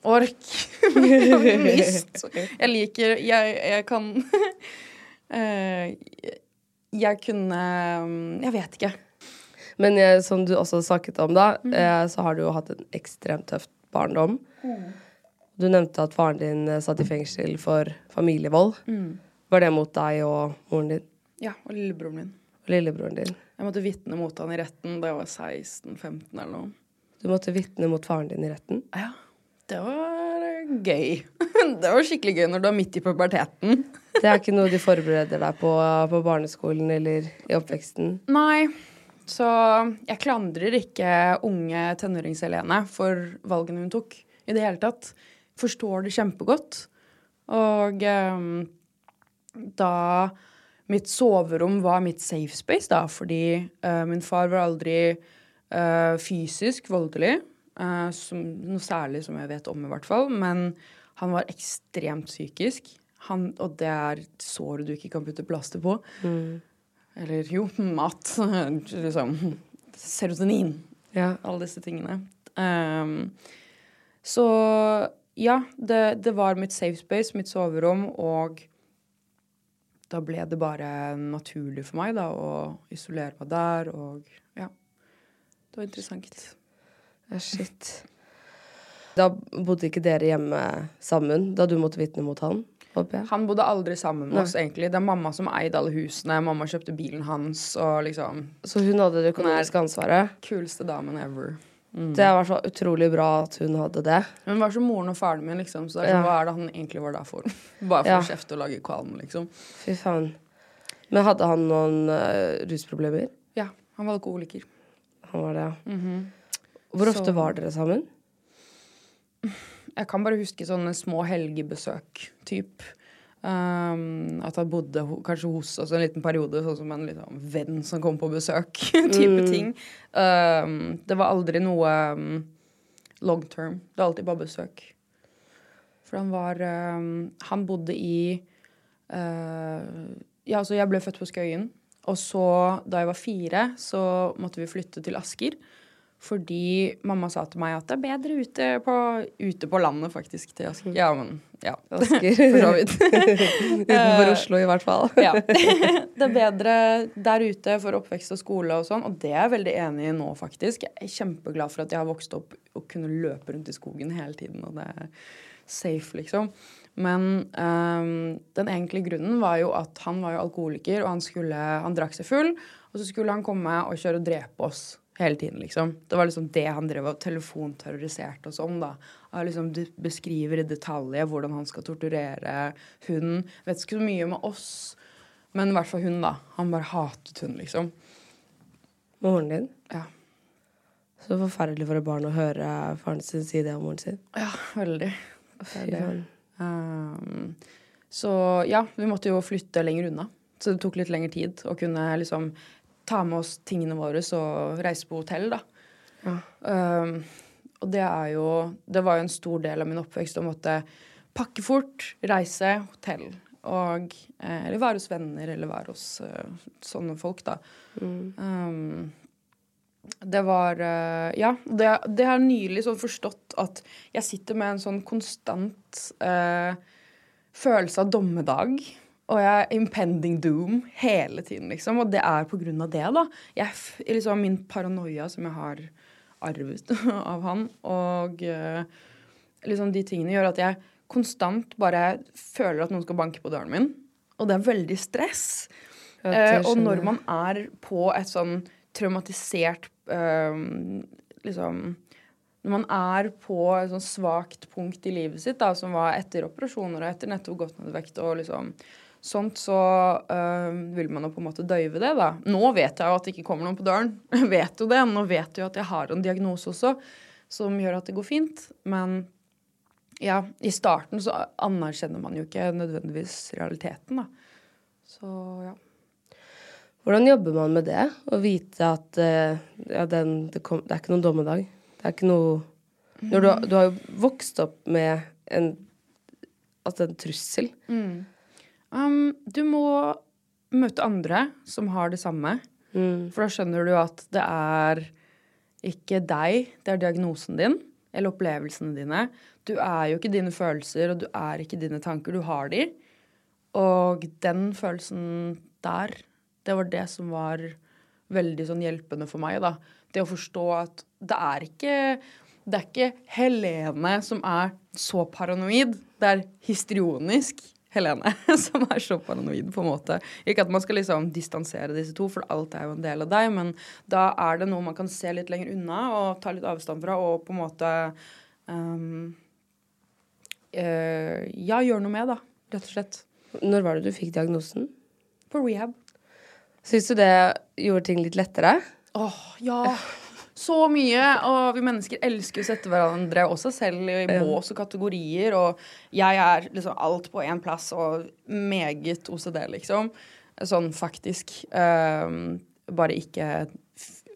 Ork. Lyst. Jeg liker Jeg, jeg kan eh, Jeg kunne Jeg vet ikke. Men jeg, som du også snakket om, da, Mm. så har du jo hatt en ekstremt tøff barndom. Du nevnte at faren din eh, satt i fengsel for familievold. Mm. Var det mot deg og moren din Ja, og lillebroren min. og lillebroren din? Jeg måtte vitne mot han i retten da jeg var 16-15 eller noe. Du måtte vitne mot faren din i retten. Ja, det var eh, gøy. det var skikkelig gøy når du er midt i puberteten. Det er ikke noe de forbereder deg på på barneskolen eller i oppveksten. Nei, så jeg klandrer ikke unge tenårings-Helene for valgene hun tok i det hele tatt. Forstår det kjempegodt. Og um, da Mitt soverom var mitt safe space, da, fordi uh, min far var aldri uh, fysisk voldelig. Eh, som, noe særlig som jeg vet om, i hvert fall. Men han var ekstremt psykisk. Han, og det er såret du ikke kan putte plaster på. Eller jo, mat. liksom. Serotonin. Ja. Alle disse tingene. Um, så ja, det, det var mitt safe space, mitt soverom, og da ble det bare naturlig for meg da, å isolere meg der, og ja. Det var interessant. Shit. Da bodde ikke dere hjemme sammen da du måtte vitne mot han? håper jeg? Han bodde aldri sammen med oss, egentlig. Det er mamma som eide alle husene. Mamma kjøpte bilen hans, og liksom Så hun hadde det økonomiske ansvaret? Kuleste damen ever. Mm. Det er i hvert fall utrolig bra at hun hadde det. Hun var som moren og faren min, liksom. Så det er Ja. hva er det han egentlig var der for? Bare for Ja. å kjefte og lage kvalm, liksom. Fy faen. Men hadde han noen uh, rusproblemer? Ja, han var alkoholiker. Han var det, ja. Hvor ofte Så- var dere sammen? Jeg kan bare huske sånne små helgebesøk, typ. Um, at han bodde ho kanskje hos oss en liten periode, sånn som en liksom, venn som kom på besøk. type ting. Um, det var aldri noe um, long term. Det var alltid bare besøk. For han var Han bodde i uh, Ja, altså, jeg ble født på Skøyen. Og så, da jeg var fire, så måtte vi flytte til Asker. Fordi mamma sa til meg at det er bedre ute på, ute på landet, faktisk, til Asker. Ja, men ja. Asker. For så vidt. Utenfor Oslo, i hvert fall. ja. Det er bedre der ute for oppvekst og skole og sånn, og det er jeg veldig enig i nå, faktisk. Jeg er kjempeglad for at jeg har vokst opp og kunne løpe rundt i skogen hele tiden, og det er safe, liksom. Men um, den egentlige grunnen var jo at han var jo alkoholiker, og han, skulle, han drakk seg full, og så skulle han komme og kjøre og drepe oss hele tiden, liksom. Det var liksom det han drev og telefonterroriserte oss om, da. Han liksom beskriver i detalj hvordan han skal torturere hun. Vet ikke så mye med oss, men i hvert fall hun, da. Han bare hatet hun, liksom. Moren din? Ja. Så forferdelig for et barn å høre faren sin si det om moren sin. Ja, veldig. Fy faen. Um, så ja, vi måtte jo flytte lenger unna. Så det tok litt lengre tid å kunne liksom ta med oss tingene våre og reise på hotell, da. Um, og det er jo Det var jo en stor del av min oppvekst å måtte pakke fort, reise, hotell. Og eh, Eller være hos venner, eller være hos uh, sånne folk, da. Um, det var uh, Ja, det, det har nylig sånn forstått at jeg sitter med en sånn konstant uh, følelse av dommedag. Og jeg er impending doom hele tiden, liksom. Og det er på grunn av det, da. Jeg, liksom Min paranoia som jeg har arvet av han, og eh, liksom de tingene gjør at jeg konstant bare føler at noen skal banke på døren min. Og det er veldig stress. Ja, Eh, og når man er på et sånn traumatisert eh, Liksom Når man er på et sånn svakt punkt i livet sitt, da, som var etter operasjoner og etter nettopp gått ned i vekt og liksom sånt, så øh, vil man jo på en måte døyve det, da. Nå vet jeg jo at det ikke kommer noen på døren. Jeg vet jo det. Nå vet jeg jo at jeg har en diagnose også som gjør at det går fint. Men ja, i starten så anerkjenner man jo ikke nødvendigvis realiteten, da. Så ja. Hvordan jobber man med det? Å vite at eh, ja, den, det, kom, det er ikke noen dommedag. Det er ikke noe Når du, du har jo vokst opp med en Altså en trussel. Um, du må møte andre som har det samme. For da skjønner du at det er ikke deg, det er diagnosen din eller opplevelsene dine. Du er jo ikke dine følelser, og du er ikke dine tanker. Du har de. Og den følelsen der, det var det som var veldig sånn hjelpende for meg, da. Det å forstå at det er ikke det er ikke Helene som er så paranoid. Det er histrionisk Helene som er så paranoid, på en måte. Ikke at man skal liksom distansere disse to, for alt er jo en del av deg, men da er det noe man kan se litt lenger unna og ta litt avstand fra, og på en måte um, uh, Ja, gjøre noe med, da. Rett og slett. Når var det du fikk diagnosen? På rehab. Syns du det gjorde ting litt lettere? Åh, ja. Så mye. Og vi mennesker elsker å sette hverandre også selv i bås og kategorier. Og jeg er liksom alt på én plass og meget OCD, liksom. Sånn faktisk. Um, bare ikke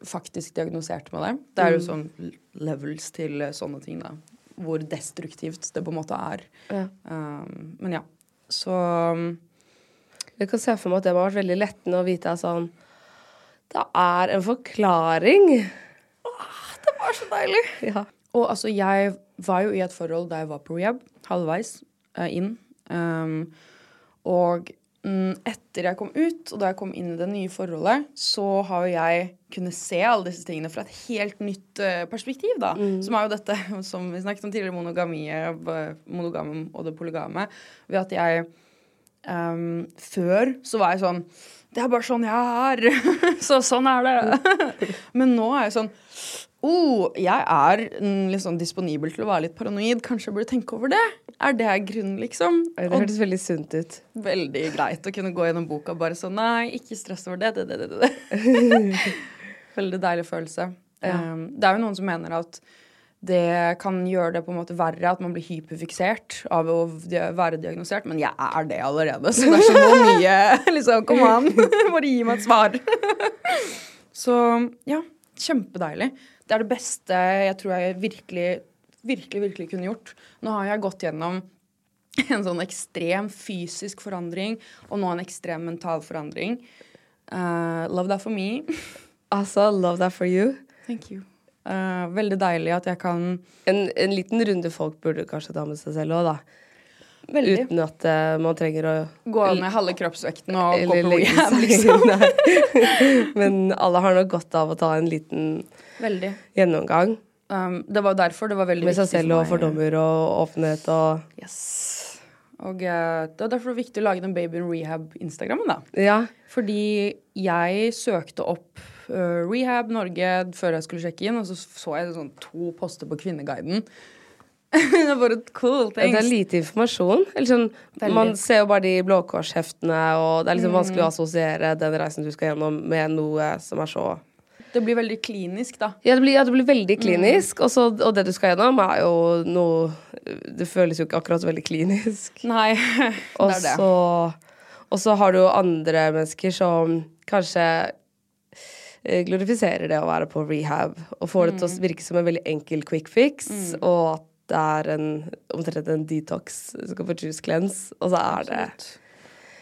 faktisk diagnosert med det. Det er jo sånn levels til sånne ting, da. Hvor destruktivt det på en måte er. Ja. Um, men ja. Så Jeg kan se for meg at det må ha vært veldig lettende å vite at sånn Det er en forklaring. Det var så deilig. Ja. Og altså, jeg var jo i et forhold da jeg var på rehab, halvveis uh, inn. Um, og um, etter jeg kom ut, og da jeg kom inn i det nye forholdet, så har jo jeg kunnet se alle disse tingene fra et helt nytt uh, perspektiv, da. Som er jo dette som vi snakket om tidligere, monogamiet, og det polygame. Ved at jeg um, Før så var jeg sånn Det er bare sånn jeg er. så sånn er det. Men nå er jeg sånn Oh, jeg er sånn disponibel til å være litt paranoid. Kanskje jeg burde tenke over det? Er det grunnen, liksom? Oi, Det hørtes veldig sunt ut. veldig greit å kunne gå gjennom boka bare sånn Nei, ikke stress over det, det, det, det, det. veldig deilig følelse. Um, det er jo noen som mener at det kan gjøre det på en måte verre at man blir hyperfiksert av å være diagnosert, men jeg er det allerede, så det er så mye liksom, Kom an, bare gi meg et svar. så ja, kjempedeilig. Det er det beste jeg tror jeg virkelig, virkelig, virkelig kunne gjort. Nå har jeg gått gjennom en sånn ekstrem fysisk forandring, og nå en ekstrem mental forandring. Uh, love that for me. Altså, love that for you. Thank you. Uh, veldig deilig at jeg kan En, en liten runde folk burde kanskje ta med seg selv òg, da. Veldig Uten at uh, man trenger å gå ned halve kroppsvekten og gå på rehab, liksom. Men alle har nok godt av å ta en liten Veldig. gjennomgang Um, det var derfor det var veldig med seg selv og fordommer og åpenhet og Yes. Og uh, det var derfor det var viktig å lage den Baby in Rehab-instagrammen, da. Ja. Fordi jeg søkte opp uh, Rehab Norge før jeg skulle sjekke inn, og så så jeg sånn to poster på Kvinneguiden. det er bare et cool Det er lite informasjon. Eller sånn, man ser jo bare de Blå Kors-heftene, og det er liksom vanskelig Mm. å assosiere den reisen du skal gjennom, med noe som er så Det blir veldig klinisk, da. Ja, det blir, ja, det blir veldig Mm. klinisk, og, Også, og det du skal gjennom, er jo noe Det føles jo ikke akkurat veldig klinisk. Nei, det er det. og så har du jo andre mennesker som kanskje eh, glorifiserer det å være på rehab, og får det til Mm. å virke som en veldig enkel quick fix, og at det er en, omtrent en detox. Du skal få juice cleanse, og så er det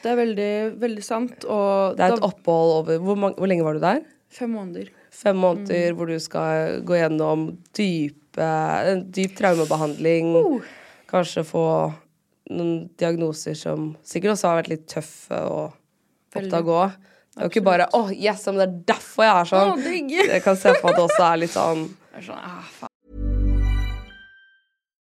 Det er veldig, veldig sant. Og Det er et da- opphold over Hvor, mange, hvor lenge var du der? Fem måneder. Fem Mm. måneder hvor du skal gå gjennom dype, en dyp traumebehandling. Uh. Kanskje få noen diagnoser som sikkert også har vært litt tøffe å oppdage òg. Det er jo ikke bare 'Å, yes, men det er derfor jeg er sånn'. Å, jeg kan se for meg at det også er litt sånn er sånn, ah.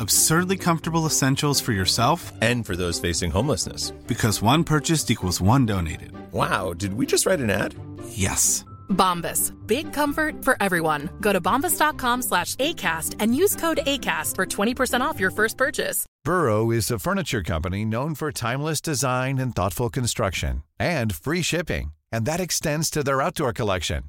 Absurdly comfortable essentials for yourself And for those facing homelessness. because one purchased equals one donated. Wow, did we just write an ad? Yes. Bombas. Big comfort for everyone. Go to bombas.com slash ACAST and use code ACAST for 20% off your first purchase. Burrow is a furniture company known for timeless design and thoughtful construction and free shipping, and that extends to their outdoor collection.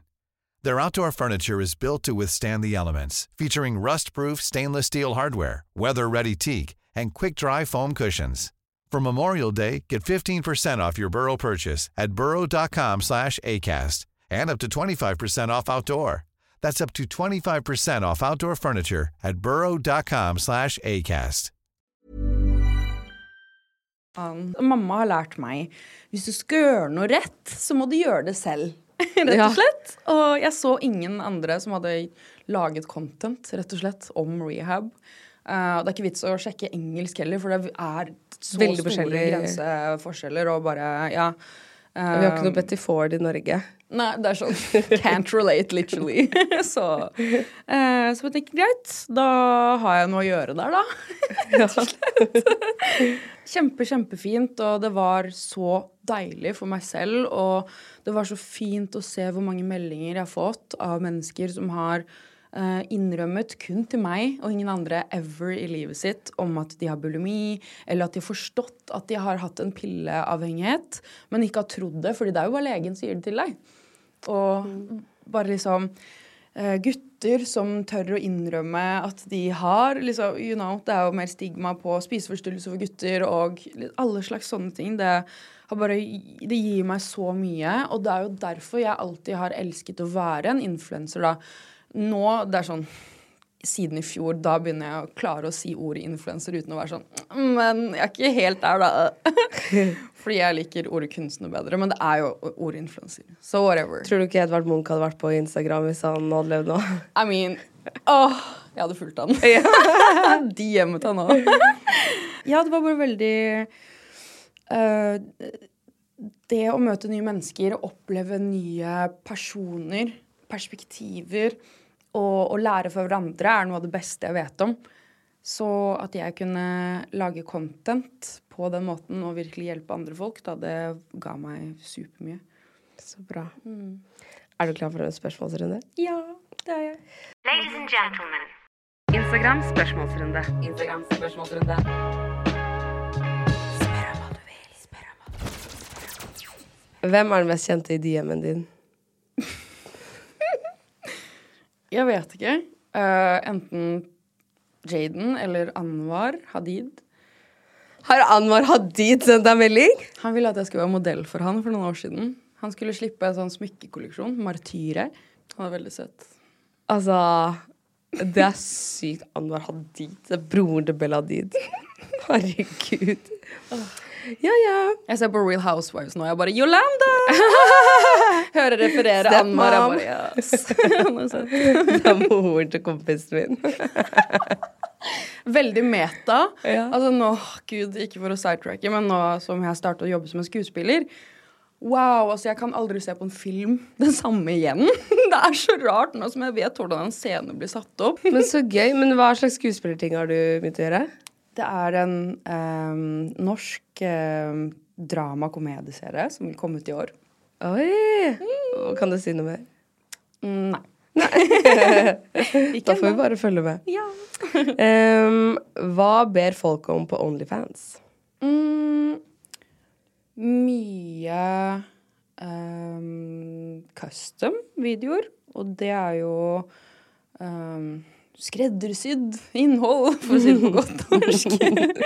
Their outdoor furniture is built to withstand the elements, featuring rust-proof stainless steel hardware, weather-ready teak, and quick-dry foam cushions. For Memorial Day, get 15% off your Burrow purchase at burrow.com slash ACAST and up to 25% off outdoor. That's up to 25% off outdoor furniture at burrow.com slash ACAST. An- um, Mamma har lært meg hvis du skal gjøre noe rett, så må du gjøre det selv. Rett og slett. Og jeg så ingen andre som hadde laget content rett og slett om rehab. Uh, det er ikke vits å sjekke engelsk heller, for det er så Veldig store grenseforskjeller og bare Ja. Vi har ikke noe Betty Ford i Norge. Nei, det er sånn Can't relate, literally. så, uh, så jeg tenker greit, da har jeg noe å gjøre der, da. Rett og slett. Kjempe, kjempefint, og det var så deilig for meg selv. Og det var så fint å se hvor mange meldinger jeg har fått av mennesker som har eh, innrømmet kun til meg og ingen andre ever i livet sitt om at de har bulimi, eller at de har forstått at de har hatt en pilleavhengighet, men ikke har trodd det, fordi det er jo bare legen gir det til deg. Og bare liksom gutter som tør å innrømme at de har liksom, you know, Det er jo mer stigma på spiseforstyrrelser for gutter og alle slags sånne ting. Det, bare, det gir meg så mye, og det er jo derfor jeg alltid har elsket å være en influenser. da. Nå, det er sånn siden i fjor, da begynner jeg å klare å si ordet influenser uten å være sånn «Mm, Men jeg er ikke helt der, da. Fordi jeg liker ordet kunstner bedre. Men det er jo ordet influenser. So whatever. Tror du ikke Edvard Munch hadde vært på Instagram hvis han hadde levd nå? I mean Åh, jeg hadde fulgt han. De gjemmet han òg. ja, det var bare veldig uh, Det å møte nye mennesker, oppleve nye personer, perspektiver, og, å lære for hverandre er noe av det beste jeg vet om. Så at jeg kunne lage content på den måten og virkelig hjelpe andre folk, da det ga meg supermye. Så bra. Er du klar for en spørsmålsrunde? Ja, det er jeg. Ladies and gentlemen. Instagram spørsmålsrunde. Instagram spørsmålsrunde. Hvem er den mest kjente i DM-en din? Jeg vet ikke. Uh, enten Jaden eller Anwar Hadid. Har Anwar Hadid sendt deg melding? Han ville at jeg skulle være modell for han for noen år siden. Han skulle slippe en sånn smykkekolleksjon, Martyre. Han er veldig søt. Altså Det er sykt. Anwar Hadid. Det er broren til Bella Hadid. Herregud. Ja, ja. Jeg ser på Real Housewives nå, og jeg bare Yolanda! Hører referere. Anwar. Jeg bare, yes. Det er moren til kompisen min. Veldig meta. Ja. Altså nå, gud, ikke for å sidetracke, men nå som jeg startet å jobbe som en skuespiller Wow, altså jeg kan aldri se på en film den samme igjen. Det er så rart nå som jeg vet hvordan en scene blir satt opp. Men så gøy. Men hva slags skuespillerting har du begynt å gjøre? Det er en eh, norsk eh, drama-komedieserie som vil komme ut i år. Oi! Kan du si noe mer? Mm, Nei. da får vi bare følge med. Ja. um, hva ber folk om på Onlyfans? Mm, mye um, custom-videoer. Og det er jo um, skreddersydd innhold, for å si det på godt norsk.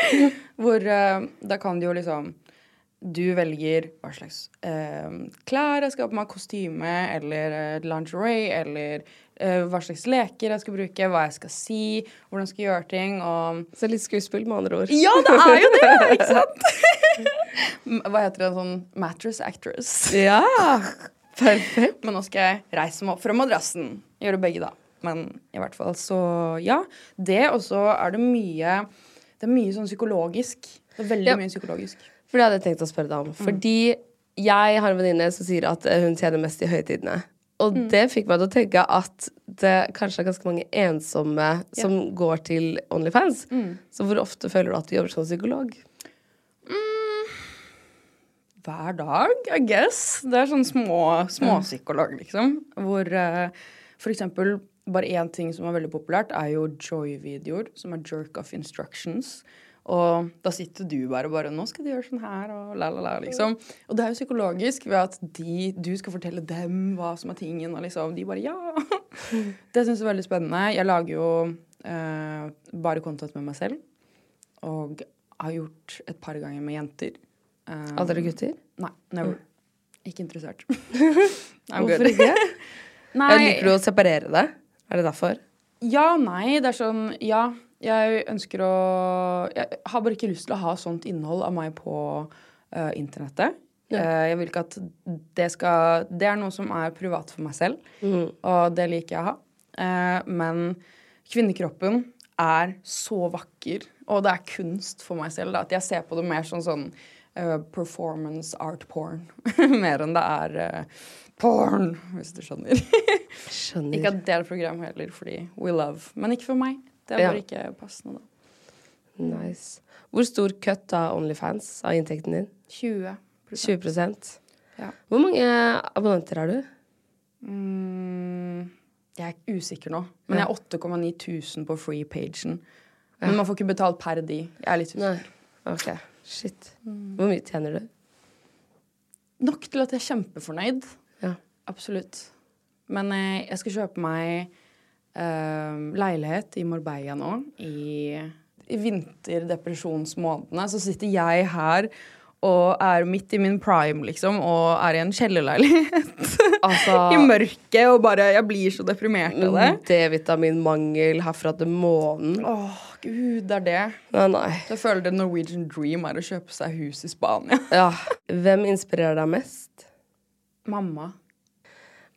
Hvor uh, da kan du jo liksom Du velger hva slags uh, klær jeg skal ha på meg, kostyme eller uh, lingerie, eller hva slags leker jeg skal bruke, hva jeg skal si, hvordan jeg skal gjøre ting. Og Så litt skuespill, med andre ord. Ja, det er jo det! Ikke sant? hva heter det? Sånn mattress actress. Ja, perfekt. Men nå skal jeg reise meg opp fra madrassen. Gjøre begge, da. Men i hvert fall, så ja. Det, og så er det mye Det er mye sånn psykologisk. Det er veldig Ja. mye psykologisk. For det hadde jeg tenkt å spørre deg om. Fordi jeg har en venninne som sier at eh, hun tjener mest i høytidene. Og det fikk meg til å tenke at det kanskje er ganske mange ensomme som går til Onlyfans. Så hvor ofte føler du at du jobber som psykolog? Hver dag, I guess. Det er sånn små, småpsykolog, liksom. Hvor uh, for eksempel bare én ting som er veldig populært, er jo joy-videoer, som er jerk off instructions. Og da sitter du bare og bare 'Nå skal du gjøre sånn her', og la, la, la, liksom. Og det er jo psykologisk ved at de, du skal fortelle dem hva som er tingen, og liksom de bare 'ja'. Det syns jeg er veldig spennende. Jeg lager jo eh, bare content med meg selv. Og har gjort et par ganger med jenter. Um, Aldri gutter? Nei, never. Ikke interessert. I'm Hvorfor good. ikke? Nei, Jeg liker du å separere det? Er det derfor? ja, nei, det er sånn Ja, jeg ønsker å Jeg har bare ikke lyst til å ha sånt innhold av meg på uh, internettet. Eh, jeg vil ikke at det skal Det er noe som er privat for meg selv, og det liker jeg å ha. Uh, men kvinnekroppen er så vakker, og det er kunst for meg selv. Da, at jeg ser på det mer som sånn eh, performance art porn. mer enn det er porn, hvis du skjønner. Skjønner. Ikke at det er et program heller, fordi we love. Men ikke for meg. Det er Ja. ikke passende, da. Nice. Hvor stor cut av Onlyfans av inntekten din? 20 20 Ja. Hvor mange abonnenter har du? Mm, jeg er usikker nå, men Ja. jeg er 8,9 000 på free-pagen. Men man får ikke betalt per de. Jeg er litt Nei. usikker. Ok, shit. Hvor mye tjener du? Nok til at jeg er kjempefornøyd. Ja. Absolutt. Men eh, jeg skal kjøpe meg eh, leilighet i Marbella nå. I, i vinterdepresjonsmånedene så sitter jeg her og er midt i min prime, liksom, og er i en kjellerleilighet. Altså I mørket, og bare Jeg blir så deprimert av det. D-vitaminmangel herfra til månen. Åh, gud, det er det. Nei, nei. Jeg føler det Norwegian dream er å kjøpe seg hus i Spania. Ja. Hvem inspirerer deg mest? Mamma.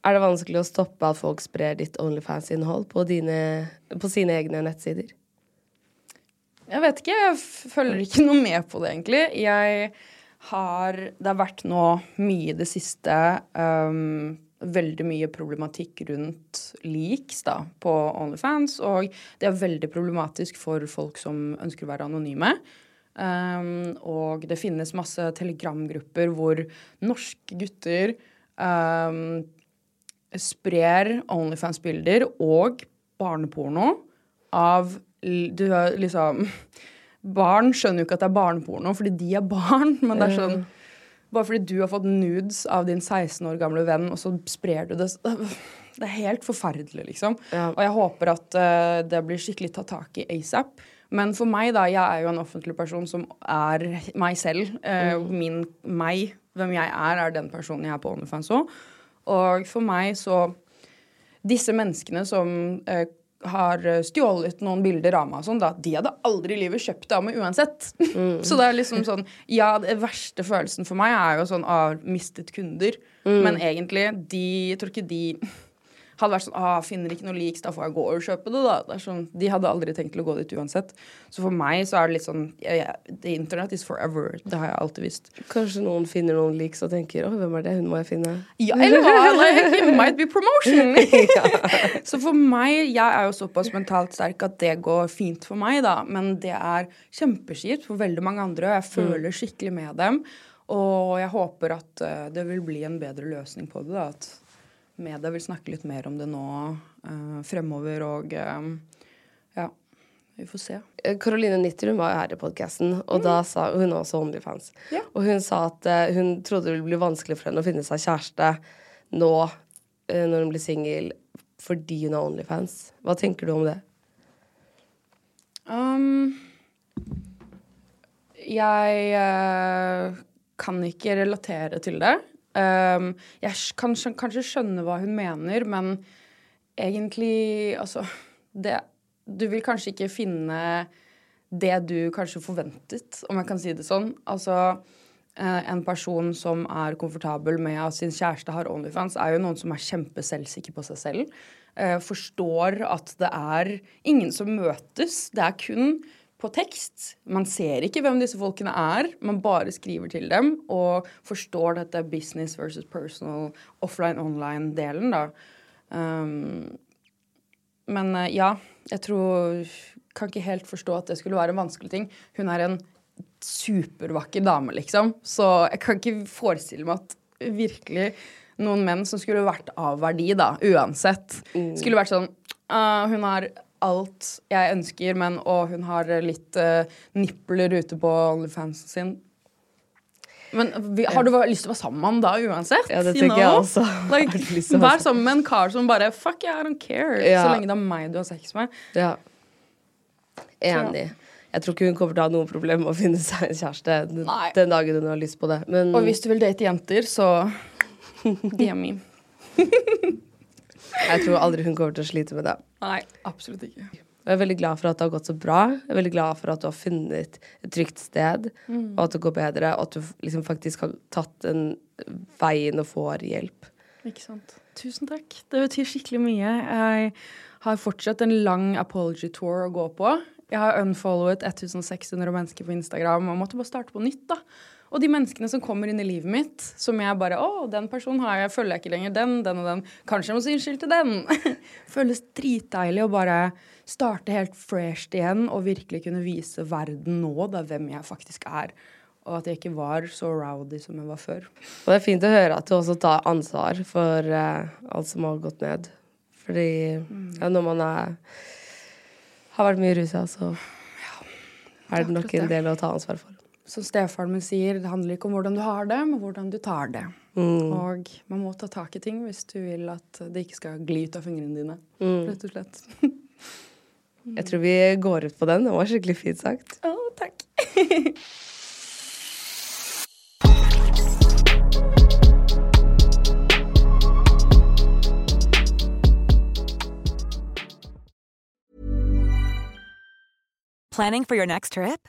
Er det vanskelig å stoppe at folk sprer ditt Onlyfans-innhold på, på sine egne nettsider? Jeg vet ikke. Jeg følger ikke noe med på det, egentlig. Jeg har Det har vært nå mye i det siste um, veldig mye problematikk rundt leaks da, på Onlyfans. Og det er veldig problematisk for folk som ønsker å være anonyme. Um, og det finnes masse telegramgrupper hvor norske gutter um, sprer Onlyfans-bilder og barneporno av Du liksom Barn skjønner jo ikke at det er barneporno fordi de er barn, men det er sånn Bare fordi du har fått nudes av din 16 år gamle venn, og så sprer du det Det er helt forferdelig, liksom. Ja. Og jeg håper at uh, det blir skikkelig tatt tak i asap. Men for meg, da, jeg er jo en offentlig person som er meg selv. Eh, min, meg, hvem jeg er, er den personen jeg er på OnlyFans òg. Og for meg så Disse menneskene som eh, har eh, stjålet noen bilder av meg, og sånn, da, de hadde aldri i livet kjøpt det av meg uansett. så det er liksom sånn Ja, den verste følelsen for meg er jo sånn av mistet kunder. Men egentlig, de Jeg tror ikke de hadde vært sånn ah, finner ikke noe leaks, da får jeg gå og kjøpe det, da. Sånn, de hadde aldri tenkt til å gå dit uansett. Så for meg så er det litt sånn ja, The internet is forever. Det har jeg alltid visst. Kanskje noen finner noen leaks og tenker 'Å, hvem er det? Hun må jeg finne'. Ja, eller? Like, it might be promotion! Så for meg, jeg er jo såpass mentalt sterk at det går fint for meg, da. Men det er kjempekjipt for veldig mange andre, og jeg føler skikkelig med dem. Og jeg håper at eh, det vil bli en bedre løsning på det, da. At media vil snakke litt mer om det nå eh, fremover, og eh, ja, vi får se. Caroline Nittrum var jo her i podkasten, og da sa hun også Onlyfans. Ja. Og hun sa at eh, hun trodde det ville bli vanskelig for henne å finne seg kjæreste nå eh, når hun blir singel, fordi hun er Onlyfans. Hva tenker du om det? Um, jeg eh, kan ikke relatere til det. Um, jeg kan kanskje skjønne hva hun mener, men egentlig Altså, det Du vil kanskje ikke finne det du kanskje forventet, om jeg kan si det sånn. Altså eh, en person som er komfortabel med at sin kjæreste har Onlyfans, er jo noen som er kjempeselvsikker på seg selv. Eh, forstår at det er ingen som møtes. Det er kun på tekst. Man ser ikke hvem disse folkene er, man bare skriver til dem og forstår dette business versus personal, offline-online-delen, da. Um, men eh, ja, jeg tror Kan ikke helt forstå at det skulle være en vanskelig ting. Hun er en supervakker dame, liksom. Så jeg kan ikke forestille meg at virkelig noen menn som skulle vært av verdi, da, uansett, skulle vært sånn uh, Hun har alt jeg ønsker, men og hun har litt uh, nipler ute på OnlyFansen sin. Men vi, har du lyst til å være sammen med han da uansett? Ja, det You tenker jeg know? også. Like, vær sammen med en kar som bare Fuck yeah, I don't care. Ja. Så lenge det er meg du har sex med. Ja. Enig. Jeg tror ikke hun kommer til å ha noe problem med å finne seg en kjæreste den, den dagen hun har lyst på det. Men Og hvis du vil date jenter, så DM me. jeg tror aldri hun kommer til å slite med det. Nei, absolutt ikke. Jeg er veldig glad for at det har gått så bra. Jeg er veldig glad for at du har funnet et trygt sted, Mm. og at det går bedre, og at du liksom faktisk har tatt den veien og får hjelp. Ikke sant. Tusen takk. Det betyr skikkelig mye. Jeg har fortsatt en lang apology tour å gå på. Jeg har unfollowet 1600 mennesker på Instagram og måtte bare starte på nytt. da. Og de menneskene som kommer inn i livet mitt, som jeg bare Å, den personen har jeg, følger jeg ikke lenger. Den, den og den. Kanskje jeg må si unnskyld til den. Føles dritdeilig å bare starte helt fresh igjen og virkelig kunne vise verden nå da, hvem jeg faktisk er. Og at jeg ikke var så rowdy som jeg var før. Og det er fint å høre at du også tar ansvar for uh, alt som har gått ned. Fordi ja, når man er, har vært mye rusa, så er det nok en del å ta ansvar for. Som stefaren min sier, det handler ikke om hvordan du har det, men hvordan du tar det. Mm. Og man må ta tak i ting hvis du vil at det ikke skal gli ut av fingrene dine. Mm. Rett og slett. Jeg tror vi går ut på den. Det var skikkelig fint sagt. Å, takk. Planning for your next trip?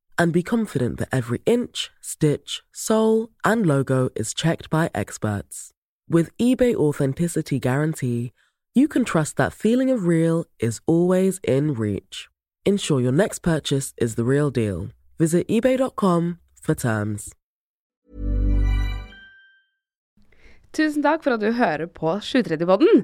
and be confident that every inch, stitch, sole, and logo is checked by experts. With eBay Authenticity Guarantee, you can trust that feeling of real is always in reach. Ensure your next purchase is the real deal. Visit eBay.com for terms. Tusen takk for at du hører på 730-podden.